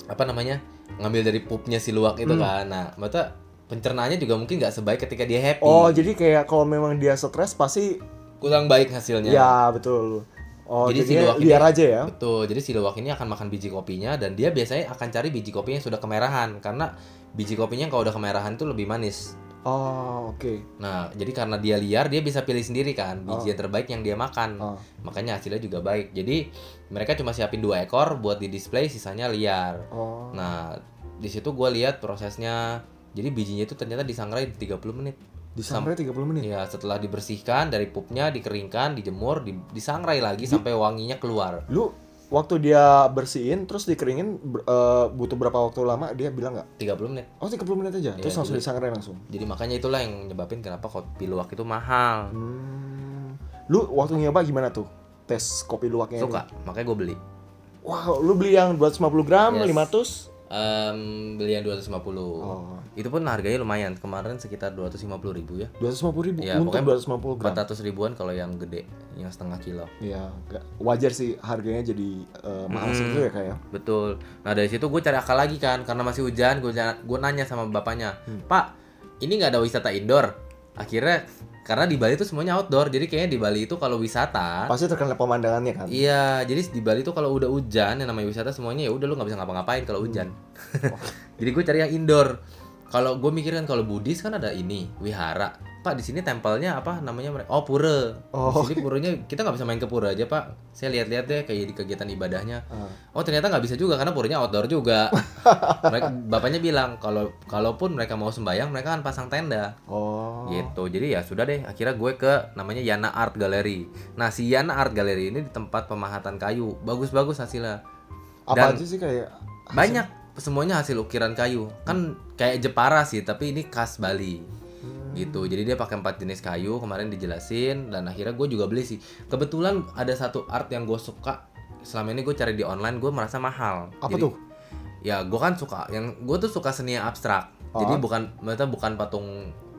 [SPEAKER 2] apa namanya ngambil dari pupnya si luwak itu
[SPEAKER 3] Hmm.
[SPEAKER 2] kan nah maksudnya pencernaannya juga mungkin nggak sebaik ketika dia happy
[SPEAKER 3] Oh, jadi kayak kalau memang dia stres pasti
[SPEAKER 2] kurang baik hasilnya
[SPEAKER 3] ya betul. Oh, Jadi
[SPEAKER 2] si luwak ini-
[SPEAKER 3] liar aja ya.
[SPEAKER 2] Betul, jadi si luwak ini akan makan biji kopinya dan dia biasanya akan cari biji kopinya yang sudah kemerahan karena biji kopinya kalau udah kemerahan itu lebih manis.
[SPEAKER 3] Oh, oke.
[SPEAKER 2] Nah, jadi karena dia liar dia bisa pilih sendiri kan biji
[SPEAKER 3] Oh.
[SPEAKER 2] yang terbaik yang dia makan.
[SPEAKER 3] Oh.
[SPEAKER 2] Makanya hasilnya juga baik. Jadi mereka cuma siapin dua ekor buat di display, sisanya liar.
[SPEAKER 3] Oh.
[SPEAKER 2] Nah, di situ gua lihat prosesnya. Jadi bijinya itu ternyata disangrai 30 menit.
[SPEAKER 3] Disangrai 30 menit.
[SPEAKER 2] Ya, setelah dibersihkan dari pupnya, dikeringkan, dijemur, di- disangrai lagi sampai wanginya keluar.
[SPEAKER 3] Lu waktu dia bersihin terus dikeringin eh, butuh berapa waktu lama dia bilang nggak?
[SPEAKER 2] 30 menit.
[SPEAKER 3] Oh 30 menit aja, terus
[SPEAKER 2] Iya,
[SPEAKER 3] langsung disangrai langsung.
[SPEAKER 2] Jadi makanya itulah yang nyebabin kenapa kopi luwak itu mahal.
[SPEAKER 3] Hmm. Lu waktu nyoba gimana tuh? Tes kopi luwaknya ini?
[SPEAKER 2] Suka, makanya gue beli.
[SPEAKER 3] Wow, lu beli yang 250 gram,
[SPEAKER 2] Yes.
[SPEAKER 3] 500?
[SPEAKER 2] Em, beli yang 250.
[SPEAKER 3] Oh.
[SPEAKER 2] Itu pun harganya lumayan. Kemarin sekitar 250 ribu ya.
[SPEAKER 3] 250 ribu
[SPEAKER 2] Iya,
[SPEAKER 3] untuk
[SPEAKER 2] pokoknya
[SPEAKER 3] 250 gram.
[SPEAKER 2] 400 ribuan kalau yang gede, yang setengah kilo.
[SPEAKER 3] Iya, wajar sih harganya jadi eh, mahal
[SPEAKER 2] Mm-mm.
[SPEAKER 3] segitu ya kayak.
[SPEAKER 2] Betul. Nah dari situ gue cari akal lagi kan, karena masih hujan, gue gue nanya sama bapaknya,
[SPEAKER 3] Hmm.
[SPEAKER 2] Pak, ini nggak ada wisata indoor. Akhirnya karena di Bali itu semuanya outdoor, jadi kayaknya di Bali itu kalau wisata
[SPEAKER 3] Pasti terkenal pemandangannya kan.
[SPEAKER 2] Iya, jadi di Bali tuh kalau udah hujan, yang namanya wisata semuanya ya udah lu nggak bisa ngapa-ngapain kalau hujan. jadi gue cari yang indoor. Kalau gue mikir kan kalau Buddhis kan ada ini wihara. Pak di sini tempelnya apa namanya mereka? Oh pura.
[SPEAKER 3] Oh.
[SPEAKER 2] Di sini puranya kita nggak bisa main ke pura aja pak. Saya lihat-lihat deh kayak di kegiatan ibadahnya.
[SPEAKER 3] Ah.
[SPEAKER 2] Oh ternyata nggak bisa juga karena puranya outdoor juga. mereka, bapaknya bilang kalau kalaupun mereka mau sembayang mereka akan pasang tenda
[SPEAKER 3] Oh.
[SPEAKER 2] gitu jadi ya sudah deh akhirnya gue ke namanya Yana Art Gallery nah si Yana Art Gallery ini di tempat pemahatan kayu bagus-bagus hasilnya
[SPEAKER 3] Apa
[SPEAKER 2] Dan-
[SPEAKER 3] aja sih kayak
[SPEAKER 2] banyak semuanya hasil ukiran kayu kan kayak Jepara sih tapi ini khas Bali
[SPEAKER 3] Hmm.
[SPEAKER 2] gitu jadi dia pakai empat jenis kayu kemarin dijelasin dan akhirnya gue juga beli sih kebetulan ada satu art yang gue suka selama ini gue cari di online gue merasa mahal
[SPEAKER 3] Apa
[SPEAKER 2] Jadi-
[SPEAKER 3] tuh?
[SPEAKER 2] ya gue kan suka yang gue tuh suka seni yang abstrak jadi
[SPEAKER 3] Oh.
[SPEAKER 2] bukan maksudnya bukan patung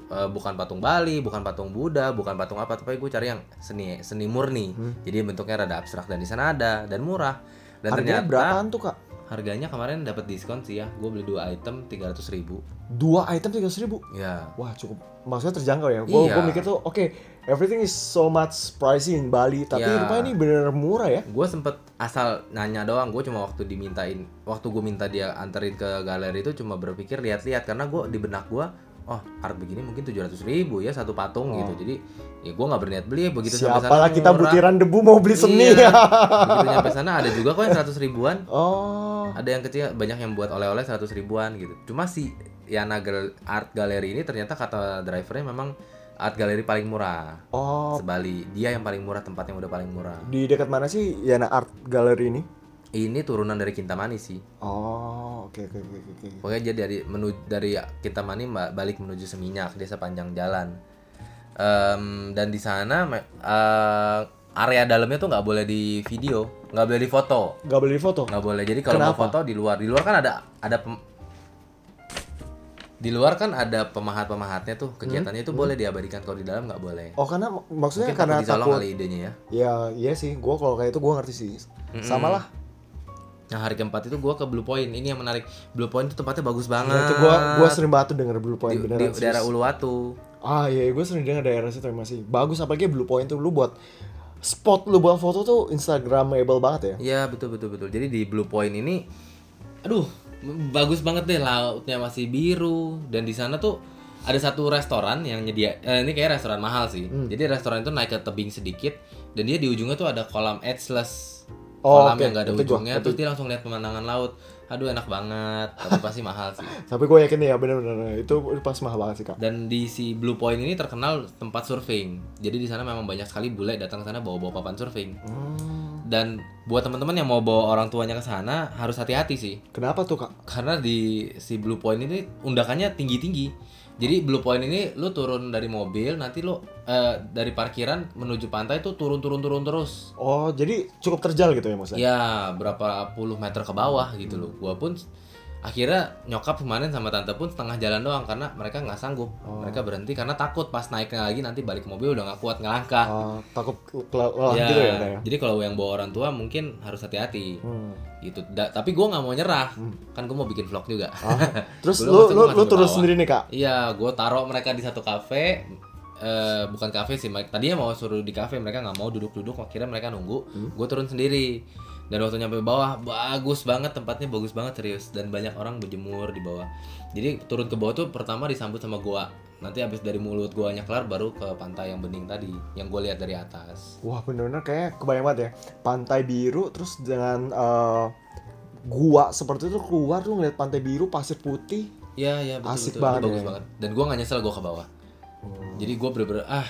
[SPEAKER 2] eh, bukan patung Bali bukan patung Buddha bukan patung apa tapi gue cari yang seni seni murni
[SPEAKER 3] Hmm.
[SPEAKER 2] jadi bentuknya rada abstrak dan di sana ada dan murah dan
[SPEAKER 3] Harganya
[SPEAKER 2] ternyata
[SPEAKER 3] berapaan tuh kak?
[SPEAKER 2] Harganya kemarin dapat diskon sih ya gue beli dua item 300 ribu
[SPEAKER 3] Dua item tiga ribu.
[SPEAKER 2] ya
[SPEAKER 3] Wah cukup, maksudnya terjangkau ya. Gue
[SPEAKER 2] Iya.
[SPEAKER 3] mikir tuh, oke, everything is so much pricey in Bali, tapi
[SPEAKER 2] Iya.
[SPEAKER 3] rupanya ini bener murah ya.
[SPEAKER 2] gue sempet asal nanya doang gue cuma waktu dimintain waktu gue minta dia anterin ke galeri itu cuma berpikir lihat-lihat karena gue di benak gue oh art begini mungkin tujuh ratus ribu ya satu patung gitu. Jadi ya gue nggak berniat beli begitu sampai sana
[SPEAKER 3] Siapalah kita
[SPEAKER 2] murah.
[SPEAKER 3] butiran debu mau beli seni.
[SPEAKER 2] Iya. begitu nyampe sana ada juga kok yang seratus ribuan.
[SPEAKER 3] Oh.
[SPEAKER 2] Ada yang kecil banyak yang buat oleh-oleh seratus ribuan gitu. Cuma si Yana Art Gallery ini ternyata kata drivernya memang art gallery paling murah.
[SPEAKER 3] Oh.
[SPEAKER 2] Sebali dia yang paling murah tempat yang udah paling murah.
[SPEAKER 3] Di dekat mana sih Yana Art Gallery ini
[SPEAKER 2] ini turunan dari Kintamani sih.
[SPEAKER 3] Oh oke oke oke oke
[SPEAKER 2] pokoknya dia dari menu dari Kintamani ba- balik menuju Seminyak dia sepanjang jalan. Em, dan di sana eh, area dalamnya tuh nggak boleh di video nggak boleh di foto.
[SPEAKER 3] Nggak boleh foto?
[SPEAKER 2] Nggak boleh. Jadi kalau mau foto di luar. Di luar kan ada ada pem- di luar kan ada pemahat pemahatnya tuh kegiatannya itu boleh diabadikan. Kalau di dalam nggak boleh.
[SPEAKER 3] Oh karena mak- maksudnya
[SPEAKER 2] mungkin
[SPEAKER 3] karena
[SPEAKER 2] takut kali idenya ya.
[SPEAKER 3] Ya iya sih. Gue kalau kayak itu gue ngerti sih. Sama lah
[SPEAKER 2] nah hari keempat itu gua ke Blue Point ini yang menarik Blue Point itu tempatnya bagus banget
[SPEAKER 3] Nah, itu gue gue sering banget tuh denger Blue Point
[SPEAKER 2] di,
[SPEAKER 3] beneran
[SPEAKER 2] di daerah Uluwatu
[SPEAKER 3] ah iya gue sering denger daerah situ masih bagus apalagi Blue Point tuh lu buat spot lu buat foto tuh Instagramable banget ya
[SPEAKER 2] Iya betul betul betul. Jadi di Blue Point ini, aduh bagus banget deh lautnya masih biru dan di sana tuh ada satu restoran yang nyedia eh, ini kayak restoran mahal sih.
[SPEAKER 3] Hmm.
[SPEAKER 2] Jadi restoran itu naik ke tebing sedikit dan dia di ujungnya tuh ada kolam edgeless.
[SPEAKER 3] Oh,
[SPEAKER 2] kolam
[SPEAKER 3] oke.
[SPEAKER 2] yang gak ada
[SPEAKER 3] Itu
[SPEAKER 2] ujungnya
[SPEAKER 3] itu-
[SPEAKER 2] terus dia langsung lihat pemandangan laut. Aduh enak banget, tapi pasti mahal sih.
[SPEAKER 3] tapi gue yakin ya bener-bener itu pas mahal banget sih kak
[SPEAKER 2] Dan di si Blue Point ini terkenal tempat surfing. Jadi di sana memang banyak sekali bule datang ke sana bawa-bawa papan surfing.
[SPEAKER 3] Hmm,
[SPEAKER 2] Dan buat teman-teman yang mau bawa orang tuanya ke sana harus hati-hati sih.
[SPEAKER 3] kenapa tuh kak
[SPEAKER 2] karena di si Blue Point ini undakannya tinggi-tinggi. Jadi Blue Point ini lu turun dari mobil, nanti lu eh, dari parkiran menuju pantai tuh turun-turun-turun terus.
[SPEAKER 3] oh jadi cukup terjal gitu ya maksudnya
[SPEAKER 2] Ya, berapa puluh meter ke bawah gitu loh. Gua pun akhirnya nyokap kemarin sama tante pun setengah jalan doang karena mereka nggak sanggup. Mereka berhenti karena takut pas naiknya lagi nanti balik ke mobil udah nggak kuat ngelangkah.
[SPEAKER 3] Ah, takut lelah
[SPEAKER 2] ya,
[SPEAKER 3] gitu ya ya
[SPEAKER 2] jadi kalau yang bawa orang tua mungkin harus hati-hati.
[SPEAKER 3] Hmm.
[SPEAKER 2] Gitu. Da- tapi gua nggak mau nyerah. Kan gua mau bikin vlog juga.
[SPEAKER 3] Ah, terus lu lu lu turun sendiri nih kak
[SPEAKER 2] Iya, gue taruh mereka di satu kafe. eh bukan kafe sih. Tadinya mau suruh di kafe, mereka nggak mau duduk-duduk. Akhirnya mereka nunggu. Gue turun sendiri. Dan waktu nyampe bawah, bagus banget tempatnya, bagus banget serius. Dan banyak orang berjemur di bawah. Jadi turun ke bawah tuh pertama disambut sama gua. Nanti abis dari mulut guanya kelar, baru ke pantai yang bening tadi, yang gue lihat dari atas.
[SPEAKER 3] Wah bener-bener kayak kebayang banget ya Pantai biru terus dengan eh, gua seperti itu keluar lu ngeliat pantai biru pasir putih
[SPEAKER 2] Iya, iya betul
[SPEAKER 3] Asik
[SPEAKER 2] betul.
[SPEAKER 3] banget
[SPEAKER 2] bagus
[SPEAKER 3] ya.
[SPEAKER 2] banget. Dan gua nggak nyesel gua ke bawah. Jadi gue bener-bener ah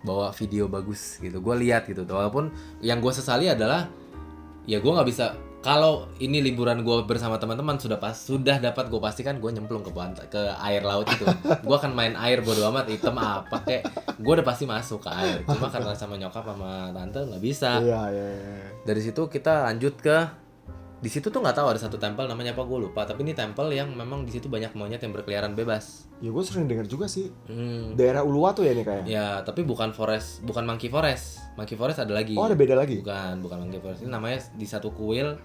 [SPEAKER 2] bawa video bagus gitu. Gue lihat gitu. Walaupun yang gue sesali adalah ya gue nggak bisa kalau ini liburan gue bersama teman-teman sudah pas sudah dapat gue pastikan gue nyemplung ke pantai ke air laut itu. gue akan main air bodo amat hitam apa kayak gue udah pasti masuk ke air. Cuma karena sama nyokap sama tante nggak bisa.
[SPEAKER 3] Iya iya iya
[SPEAKER 2] Dari situ kita lanjut ke di situ tuh nggak tahu ada satu tempel namanya apa gue lupa tapi ini tempel yang memang di situ banyak monyet yang berkeliaran bebas
[SPEAKER 3] Ya gue sering denger juga sih
[SPEAKER 2] Hmm.
[SPEAKER 3] Daerah Uluwatu ya nih kayak
[SPEAKER 2] Ya, tapi bukan forest, bukan monkey forest. Monkey forest ada lagi.
[SPEAKER 3] Oh ada beda lagi
[SPEAKER 2] Bukan, bukan monkey forest. Ini namanya di satu kuil.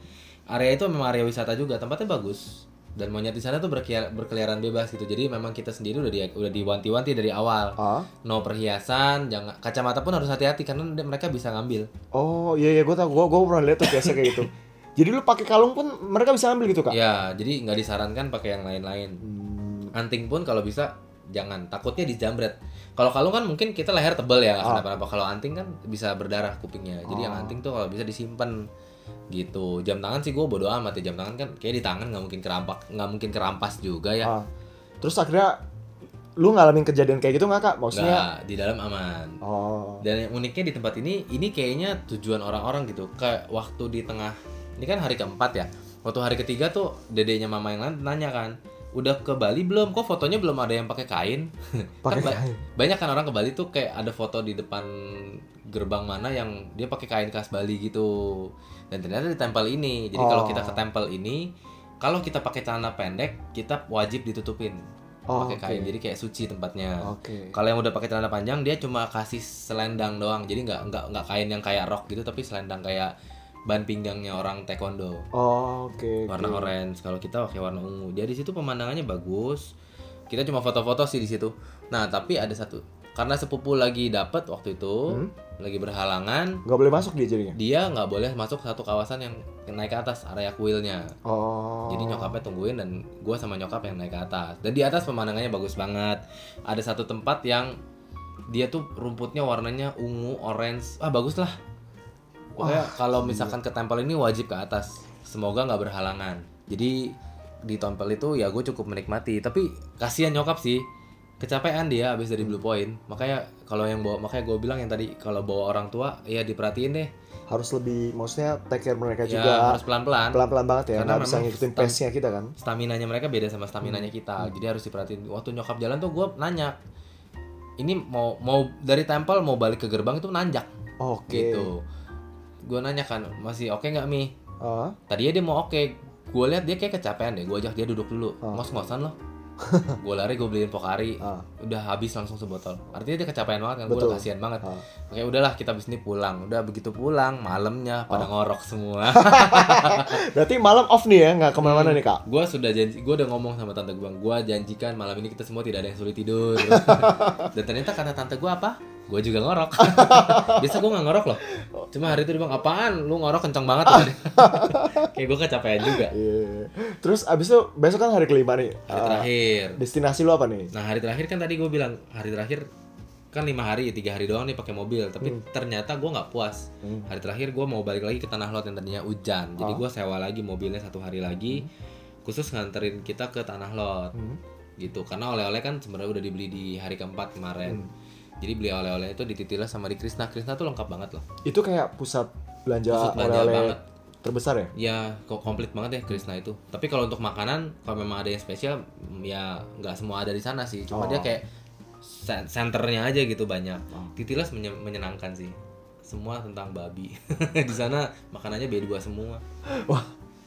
[SPEAKER 2] Area itu memang area wisata juga, tempatnya bagus. Dan monyet di sana tuh berkelia- berkeliaran bebas gitu. Jadi memang kita sendiri udah di, udah diwanti-wanti dari awal.
[SPEAKER 3] Ah
[SPEAKER 2] No perhiasan, jangan kacamata pun harus hati-hati karena mereka bisa ngambil.
[SPEAKER 3] Oh iya iya gue tau gue gue pernah lihat tuh biasa kayak gitu Jadi lu pakai kalung pun mereka bisa ambil gitu kak
[SPEAKER 2] Ya, jadi nggak disarankan pakai yang lain-lain.
[SPEAKER 3] Hmm,
[SPEAKER 2] Anting pun kalau bisa jangan, takutnya dijambret. Kalau kalung kan mungkin kita leher tebel ya,
[SPEAKER 3] Ah.
[SPEAKER 2] kenapa-napa. Kalau anting kan bisa berdarah kupingnya. Jadi yang anting tuh kalau bisa disimpan gitu. Jam tangan sih gue bodo amat ya. Jam tangan kan kayak di tangan nggak mungkin kerampak, nggak mungkin kerampas juga ya.
[SPEAKER 3] ah. Terus akhirnya lu ngalamin kejadian kayak gitu nggak kak? Maksudnya
[SPEAKER 2] Nggak, di dalam aman.
[SPEAKER 3] Oh
[SPEAKER 2] Dan yang uniknya di tempat ini, ini kayaknya tujuan orang-orang gitu. Kayak waktu di tengah, ini kan hari keempat ya. Waktu hari ketiga tuh dedenya mama yang lain nanya kan, udah ke Bali belum? Kok fotonya belum ada yang pakai kain?
[SPEAKER 3] Pakai
[SPEAKER 2] Kan
[SPEAKER 3] kain.
[SPEAKER 2] Banyak kan orang ke Bali tuh kayak ada foto di depan gerbang mana yang dia pakai kain khas Bali gitu. Dan ternyata di tempel ini. Jadi kalau
[SPEAKER 3] Oh.
[SPEAKER 2] kita ke tempel ini, kalau kita pakai celana pendek, kita wajib ditutupin
[SPEAKER 3] Oh,
[SPEAKER 2] pakai kain.
[SPEAKER 3] oke.
[SPEAKER 2] Jadi kayak suci tempatnya.
[SPEAKER 3] Oke
[SPEAKER 2] Kalau yang udah pakai celana panjang dia cuma kasih selendang doang. Jadi nggak nggak nggak kain yang kayak rok gitu tapi selendang kayak ban pinggangnya orang taekwondo.
[SPEAKER 3] Oh oke
[SPEAKER 2] Warna
[SPEAKER 3] oke.
[SPEAKER 2] orange. Kalau kita pakai warna ungu. Jadi di situ pemandangannya bagus. Kita cuma foto-foto sih di situ. Nah, tapi ada satu karena sepupu lagi dapet waktu itu
[SPEAKER 3] Hmm?
[SPEAKER 2] lagi berhalangan
[SPEAKER 3] Nggak boleh masuk dia jadinya.
[SPEAKER 2] dia nggak boleh masuk satu kawasan yang yang naik ke atas area kuilnya
[SPEAKER 3] Oh.
[SPEAKER 2] jadi nyokapnya tungguin dan gue sama nyokap yang naik ke atas dan di atas pemandangannya bagus banget ada satu tempat yang dia tuh rumputnya warnanya ungu orange ah bagus lah pokoknya kalau misalkan ke tempel ini wajib ke atas. Semoga nggak berhalangan. Jadi di tempel itu ya gue cukup menikmati. Tapi kasihan nyokap sih. Kecapean dia habis dari blue point. Makanya kalau yang bawa makanya gue bilang yang tadi kalau bawa orang tua ya diperhatiin deh.
[SPEAKER 3] Harus lebih maksudnya take care mereka
[SPEAKER 2] ya
[SPEAKER 3] juga.
[SPEAKER 2] harus pelan-pelan.
[SPEAKER 3] Pelan-pelan banget ya
[SPEAKER 2] Karena
[SPEAKER 3] bisa ngikutin pace-nya kita kan?
[SPEAKER 2] stamina-nya mereka beda sama stamina-nya
[SPEAKER 3] Hmm.
[SPEAKER 2] kita. Jadi harus diperhatiin. Waktu nyokap jalan tuh gue nanya, ini mau mau dari tempel mau balik ke gerbang itu nanjak.
[SPEAKER 3] Oke.
[SPEAKER 2] Gitu. Gue nanya kan, masih oke nggak mi?
[SPEAKER 3] Ah,
[SPEAKER 2] Tadinya dia mau oke. Gue lihat dia kayak kecapean deh. Gue ajak dia duduk dulu.
[SPEAKER 3] Oh.
[SPEAKER 2] Ngos-ngosan loh. gue lari gue beliin Pokari.
[SPEAKER 3] ah,
[SPEAKER 2] Udah habis langsung sebotol. Artinya dia kecapean banget kan. Gue kasihan banget.
[SPEAKER 3] ah.
[SPEAKER 2] Oke udahlah kita abis ini pulang. Udah begitu pulang malamnya pada
[SPEAKER 3] Oh.
[SPEAKER 2] ngorok semua.
[SPEAKER 3] berarti malam off nih ya nggak ke mana-mana
[SPEAKER 2] Hmm.
[SPEAKER 3] nih kak
[SPEAKER 2] Gue sudah janji, gue udah ngomong sama tante gue, gue janjikan malam ini kita semua tidak ada yang sulit tidur. Dan ternyata kata tante gue apa? Gue juga ngorok. Biasa gue nggak ngorok loh. Cuma hari itu dia bilang apaan? Lu ngorok kencang banget tadi. Kayak gue kecapean juga.
[SPEAKER 3] Iya. terus abis itu besok kan hari kelima nih
[SPEAKER 2] Hari
[SPEAKER 3] Ah,
[SPEAKER 2] terakhir.
[SPEAKER 3] destinasi lu apa nih
[SPEAKER 2] Nah hari terakhir kan tadi gue bilang hari terakhir kan lima hari tiga hari doang nih pakai mobil tapi ternyata gue nggak puas
[SPEAKER 3] Hmm.
[SPEAKER 2] hari terakhir gue mau balik lagi ke tanah lot yang tadinya hujan jadi
[SPEAKER 3] Oh.
[SPEAKER 2] gue sewa lagi mobilnya satu hari lagi khusus nganterin kita ke tanah lot
[SPEAKER 3] Hmm.
[SPEAKER 2] gitu karena oleh-oleh kan sebenarnya udah dibeli di hari keempat kemarin
[SPEAKER 3] Hmm.
[SPEAKER 2] Jadi beli oleh-oleh itu di Titilas sama di Krisna Krisna tuh lengkap banget loh.
[SPEAKER 3] Itu kayak pusat belanja oleh-oleh terbesar ya?
[SPEAKER 2] Ya kok komplit banget ya Krisna itu. Tapi kalau untuk makanan kalau memang ada yang spesial ya nggak semua ada di sana sih. Cuma
[SPEAKER 3] Oh.
[SPEAKER 2] dia kayak sen- senternya aja gitu banyak.
[SPEAKER 3] Oh.
[SPEAKER 2] Titilas menye- menyenangkan sih. Semua tentang babi. Di sana makanannya B2 semua.
[SPEAKER 3] Wah.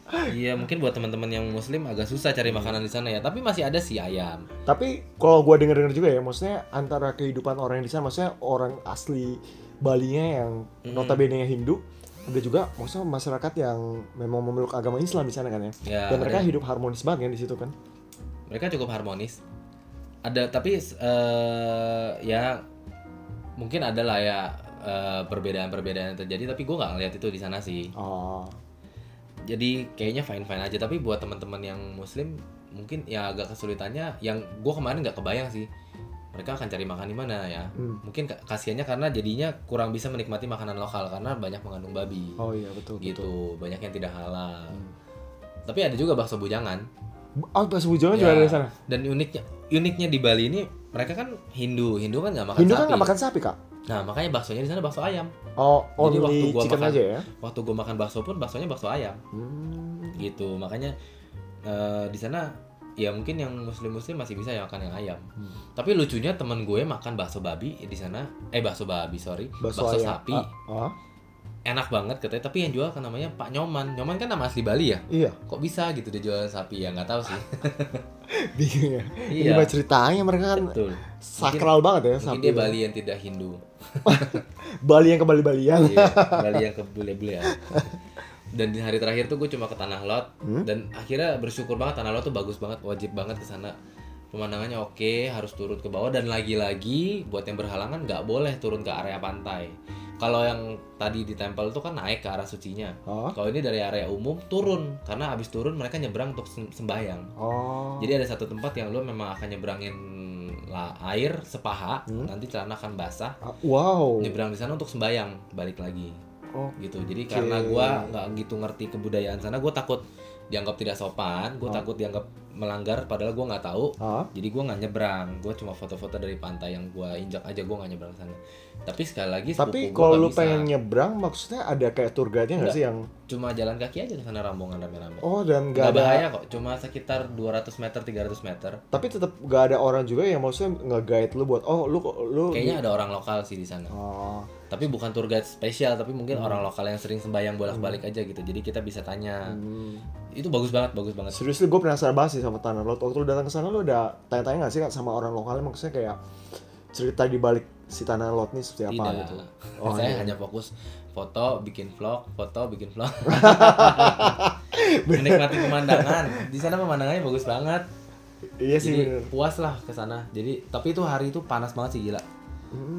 [SPEAKER 2] Iya mungkin buat teman-teman yang muslim agak susah cari makanan di sana ya tapi masih ada sih ayam
[SPEAKER 3] Tapi kalau gua denger-denger juga ya, maksudnya antara kehidupan orang yang di sana, maksudnya orang asli Balinya yang
[SPEAKER 2] Hmm.
[SPEAKER 3] notabene Hindu, ada juga maksudnya masyarakat yang memang memeluk agama Islam di sana kan ya.
[SPEAKER 2] ya
[SPEAKER 3] Dan mereka
[SPEAKER 2] ada.
[SPEAKER 3] hidup harmonis banget kan di situ kan.
[SPEAKER 2] mereka cukup harmonis ada tapi eh, ya mungkin ada lah ya eh, perbedaan-perbedaan yang terjadi tapi gue nggak ngeliat itu di sana sih
[SPEAKER 3] Oh.
[SPEAKER 2] Jadi kayaknya fine fine aja tapi buat teman-teman yang muslim mungkin ya agak kesulitannya yang gue kemarin nggak kebayang sih mereka akan cari makan di mana ya
[SPEAKER 3] Hmm.
[SPEAKER 2] mungkin ka- kasihannya karena jadinya kurang bisa menikmati makanan lokal karena banyak mengandung babi
[SPEAKER 3] Oh iya betul betul.
[SPEAKER 2] gitu banyak yang tidak halal
[SPEAKER 3] Hmm.
[SPEAKER 2] tapi ada juga bakso bujangan
[SPEAKER 3] Oh, bahasa bujangan
[SPEAKER 2] Ya,
[SPEAKER 3] juga ada di sana.
[SPEAKER 2] Dan uniknya uniknya di Bali ini mereka kan Hindu, Hindu kan nggak makan
[SPEAKER 3] Hindu kan
[SPEAKER 2] sapi.
[SPEAKER 3] nggak makan sapi kak.
[SPEAKER 2] Nah makanya baksonya di sana bakso ayam.
[SPEAKER 3] Oh,
[SPEAKER 2] Jadi waktu gua makan-
[SPEAKER 3] aja ya.
[SPEAKER 2] Waktu gue makan bakso pun baksonya bakso ayam,
[SPEAKER 3] Hmm.
[SPEAKER 2] gitu. Makanya eh, di sana ya mungkin yang muslim-muslim masih bisa ya makan yang ayam.
[SPEAKER 3] Hmm.
[SPEAKER 2] Tapi lucunya temen gue makan bakso babi di sana, eh bakso babi sorry, bakso,
[SPEAKER 3] ayam.
[SPEAKER 2] sapi,
[SPEAKER 3] Ah, ah,
[SPEAKER 2] enak banget katanya. Tapi yang jual kan namanya Pak Nyoman. Nyoman kan nama asli Bali ya.
[SPEAKER 3] iya,
[SPEAKER 2] Kok bisa gitu dia jual sapi ya nggak tahu sih.
[SPEAKER 3] bingung ya.
[SPEAKER 2] Iya.
[SPEAKER 3] Gimana ceritanya mereka kan
[SPEAKER 2] Betul.
[SPEAKER 3] sakral banget ya
[SPEAKER 2] Mungkin
[SPEAKER 3] sapi.
[SPEAKER 2] dia Bali yang tidak Hindu.
[SPEAKER 3] Bali yang ke Bali Balian.
[SPEAKER 2] iya, Bali yang ke bule-bule ya. Dan di hari terakhir tuh gue cuma ke Tanah Lot
[SPEAKER 3] Hmm?
[SPEAKER 2] dan akhirnya bersyukur banget Tanah Lot tuh bagus banget, wajib banget ke sana. Pemandangannya oke, harus turun ke bawah dan lagi-lagi buat yang berhalangan nggak boleh turun ke area pantai. Kalau yang tadi di tempel tuh kan naik ke arah sucinya.
[SPEAKER 3] Oh.
[SPEAKER 2] Kalau ini dari area umum turun karena habis turun mereka nyebrang untuk sem- sembahyang.
[SPEAKER 3] Oh.
[SPEAKER 2] Jadi ada satu tempat yang lo memang akan nyebrangin lah air sepaha,
[SPEAKER 3] Hmm?
[SPEAKER 2] nanti celana akan basah.
[SPEAKER 3] Ah, Wow.
[SPEAKER 2] Nyebrang di sana untuk sembahyang, balik lagi
[SPEAKER 3] Oh.
[SPEAKER 2] gitu jadi
[SPEAKER 3] Oke.
[SPEAKER 2] karena gua nggak gitu ngerti kebudayaan sana gue takut dianggap tidak sopan gue
[SPEAKER 3] Oh.
[SPEAKER 2] takut dianggap melanggar padahal gua nggak tahu
[SPEAKER 3] Ah.
[SPEAKER 2] jadi gua nggak nyebrang gue cuma foto-foto dari pantai yang gua injak aja gua nggak nyebrang sana tapi sekali lagi
[SPEAKER 3] Tapi kalau lu
[SPEAKER 2] bisa.
[SPEAKER 3] pengen nyebrang maksudnya ada kayak tour guide-nya nggak sih yang
[SPEAKER 2] cuma jalan kaki aja ke sana rombongan rame-rame
[SPEAKER 3] Oh, dan
[SPEAKER 2] nggak
[SPEAKER 3] nggak ada
[SPEAKER 2] bahaya kok cuma sekitar 200 meter 300 meter
[SPEAKER 3] tapi tetap nggak ada orang juga yang maksudnya nge-guide lu buat oh lu lu
[SPEAKER 2] kayaknya ada orang lokal sih di sana
[SPEAKER 3] Oh.
[SPEAKER 2] Tapi bukan tour guide spesial tapi mungkin orang lokal yang sering sembayang bolak-balik aja gitu jadi kita bisa tanya
[SPEAKER 3] Hmm.
[SPEAKER 2] itu bagus banget bagus banget
[SPEAKER 3] Seriously gue penasaran banget sih sama Tanah Lot. Waktu lu datang ke sana lu udah tanya-tanya nggak sih Kak, sama orang lokal maksudnya kayak cerita di balik si Tanah Lot nih seperti apa
[SPEAKER 2] Tidak.
[SPEAKER 3] gitu. Oh,
[SPEAKER 2] saya
[SPEAKER 3] iya.
[SPEAKER 2] hanya fokus foto, bikin vlog, foto, bikin vlog. Menikmati pemandangan. Di sana pemandangannya bagus banget.
[SPEAKER 3] Iya sih
[SPEAKER 2] Jadi
[SPEAKER 3] bener.
[SPEAKER 2] puas lah ke sana. Jadi tapi itu hari itu panas banget sih gila.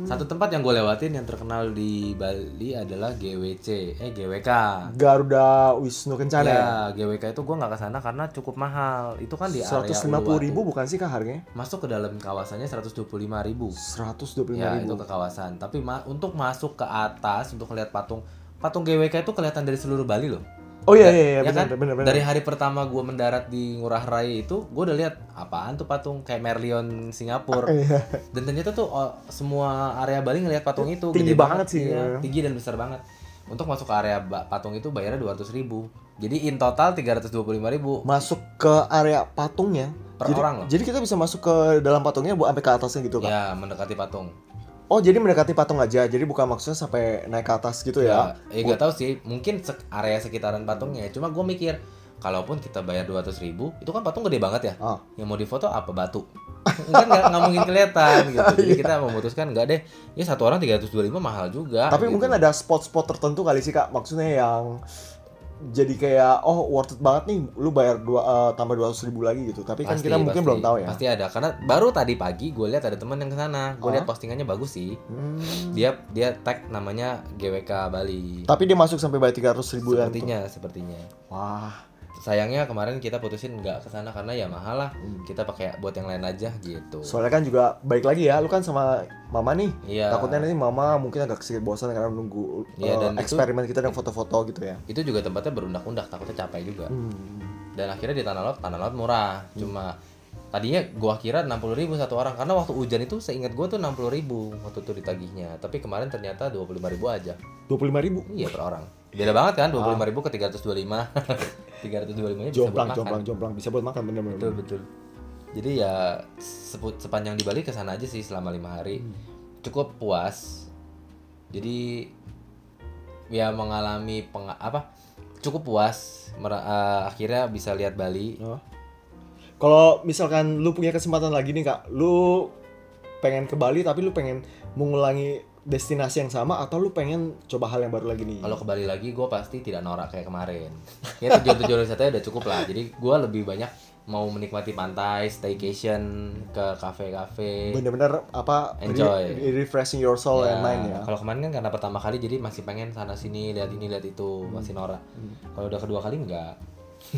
[SPEAKER 2] Satu tempat yang gue lewatin yang terkenal di Bali adalah GWC, eh GWK.
[SPEAKER 3] Garuda Wisnu Kencana ya?
[SPEAKER 2] Ya, GWK itu gue nggak ke sana karena cukup mahal. Itu kan di area
[SPEAKER 3] 150
[SPEAKER 2] Uluwatu.
[SPEAKER 3] ribu bukan sih kak harganya?
[SPEAKER 2] Masuk ke dalam kawasannya 125 ribu.
[SPEAKER 3] 125
[SPEAKER 2] Ya,
[SPEAKER 3] ribu.
[SPEAKER 2] itu ke kawasan. Tapi ma- untuk masuk ke atas untuk melihat patung patung GWK itu kelihatan dari seluruh Bali loh.
[SPEAKER 3] Oh iya iya iya
[SPEAKER 2] Ya
[SPEAKER 3] benar
[SPEAKER 2] kan?
[SPEAKER 3] benar benar.
[SPEAKER 2] Dari hari pertama gue mendarat di Ngurah Rai itu, gue udah lihat apaan tuh patung kayak Merlion Singapura.
[SPEAKER 3] Iya.
[SPEAKER 2] Dan ternyata tuh oh, semua area Bali ngelihat patung itu
[SPEAKER 3] Tinggi
[SPEAKER 2] gede
[SPEAKER 3] banget sih,
[SPEAKER 2] iya,
[SPEAKER 3] ya.
[SPEAKER 2] tinggi dan besar banget. Untuk masuk ke area patung itu bayarnya 200 ribu. Jadi in total 325 ribu
[SPEAKER 3] Masuk ke area patungnya.
[SPEAKER 2] per
[SPEAKER 3] jadi,
[SPEAKER 2] orang loh.
[SPEAKER 3] Jadi kita bisa masuk ke dalam patungnya bu sampai ke atasnya gitu kak?
[SPEAKER 2] Ya mendekati patung.
[SPEAKER 3] Oh jadi mendekati patung aja, jadi bukan maksudnya sampai naik ke atas gitu ya?
[SPEAKER 2] Ya, eh gak tahu sih, mungkin sek- area sekitaran patungnya. Cuma gue mikir, kalaupun kita bayar 200 ribu, itu kan patung gede banget ya.
[SPEAKER 3] Ah.
[SPEAKER 2] Yang mau difoto apa batu? kan nggak nggak mungkin kelihatan gitu. Jadi kita memutuskan nggak deh, ya satu orang 325 mahal juga.
[SPEAKER 3] Tapi
[SPEAKER 2] gitu.
[SPEAKER 3] mungkin ada spot-spot tertentu kali sih kak, maksudnya yang jadi kayak oh worth it banget nih, lu bayar dua eh, tambah 200 ribu lagi gitu. Tapi kan
[SPEAKER 2] Pasti,
[SPEAKER 3] kita mungkin
[SPEAKER 2] pasti,
[SPEAKER 3] belum tahu ya.
[SPEAKER 2] Pasti ada, karena baru tadi pagi gue lihat ada teman yang ke sana. Gue lihat postingannya bagus sih.
[SPEAKER 3] Hmm.
[SPEAKER 2] Dia dia tag namanya GWK Bali.
[SPEAKER 3] Tapi dia masuk sampai bayar 300 ribu yang tuh.
[SPEAKER 2] Sepertinya, sepertinya.
[SPEAKER 3] Wah,
[SPEAKER 2] Sayangnya kemarin kita putusin nggak ke sana karena ya mahal lah. Kita pakai buat yang lain aja gitu.
[SPEAKER 3] soalnya kan juga baik lagi ya, lu kan sama mama nih.
[SPEAKER 2] Iya.
[SPEAKER 3] Takutnya nanti mama mungkin agak sedikit bosan karena menunggu
[SPEAKER 2] Iya,
[SPEAKER 3] eh,
[SPEAKER 2] dan itu-
[SPEAKER 3] eksperimen kita dan foto-foto gitu ya.
[SPEAKER 2] itu juga tempatnya berundak-undak takutnya capek juga
[SPEAKER 3] Hmm.
[SPEAKER 2] dan akhirnya di tanah laut tanah laut murah cuma tadinya gua kira 60.000 ribu satu orang karena waktu hujan itu seingat gua tuh 60.000 ribu waktu itu ditagihnya tapi kemarin ternyata 25.000 ribu aja
[SPEAKER 3] 25 ribu.
[SPEAKER 2] iya per orang beda banget kan 25.000 ribu ke 325 325 nya bisa buat
[SPEAKER 3] Jomplang,
[SPEAKER 2] makan.
[SPEAKER 3] jomplang, jomplang. Bisa buat makan bener-bener.
[SPEAKER 2] betul betul. Jadi ya seput sepanjang di Bali ke sana aja sih selama lima hari.
[SPEAKER 3] Hmm.
[SPEAKER 2] cukup puas. Jadi ya mengalami peng apa cukup puas. Mer- eh, akhirnya bisa lihat Bali.
[SPEAKER 3] Oh. Kalau misalkan lu punya kesempatan lagi nih kak, lu pengen ke Bali tapi lu pengen mengulangi destinasi yang sama atau lu pengen coba hal yang baru lagi nih?
[SPEAKER 2] kalau ke Bali lagi gue pasti tidak norak kayak kemarin ya tujuan-tujuan wisatanya udah cukup lah jadi gue lebih banyak mau menikmati pantai staycation ke kafe-kafe
[SPEAKER 3] Bener-bener apa?
[SPEAKER 2] Enjoy.
[SPEAKER 3] re- refreshing your soul
[SPEAKER 2] Ya,
[SPEAKER 3] and mind ya.
[SPEAKER 2] Kalau kemarin kan karena pertama kali jadi masih pengen sana sini lihat ini lihat itu masih norak. Kalau udah kedua kali enggak.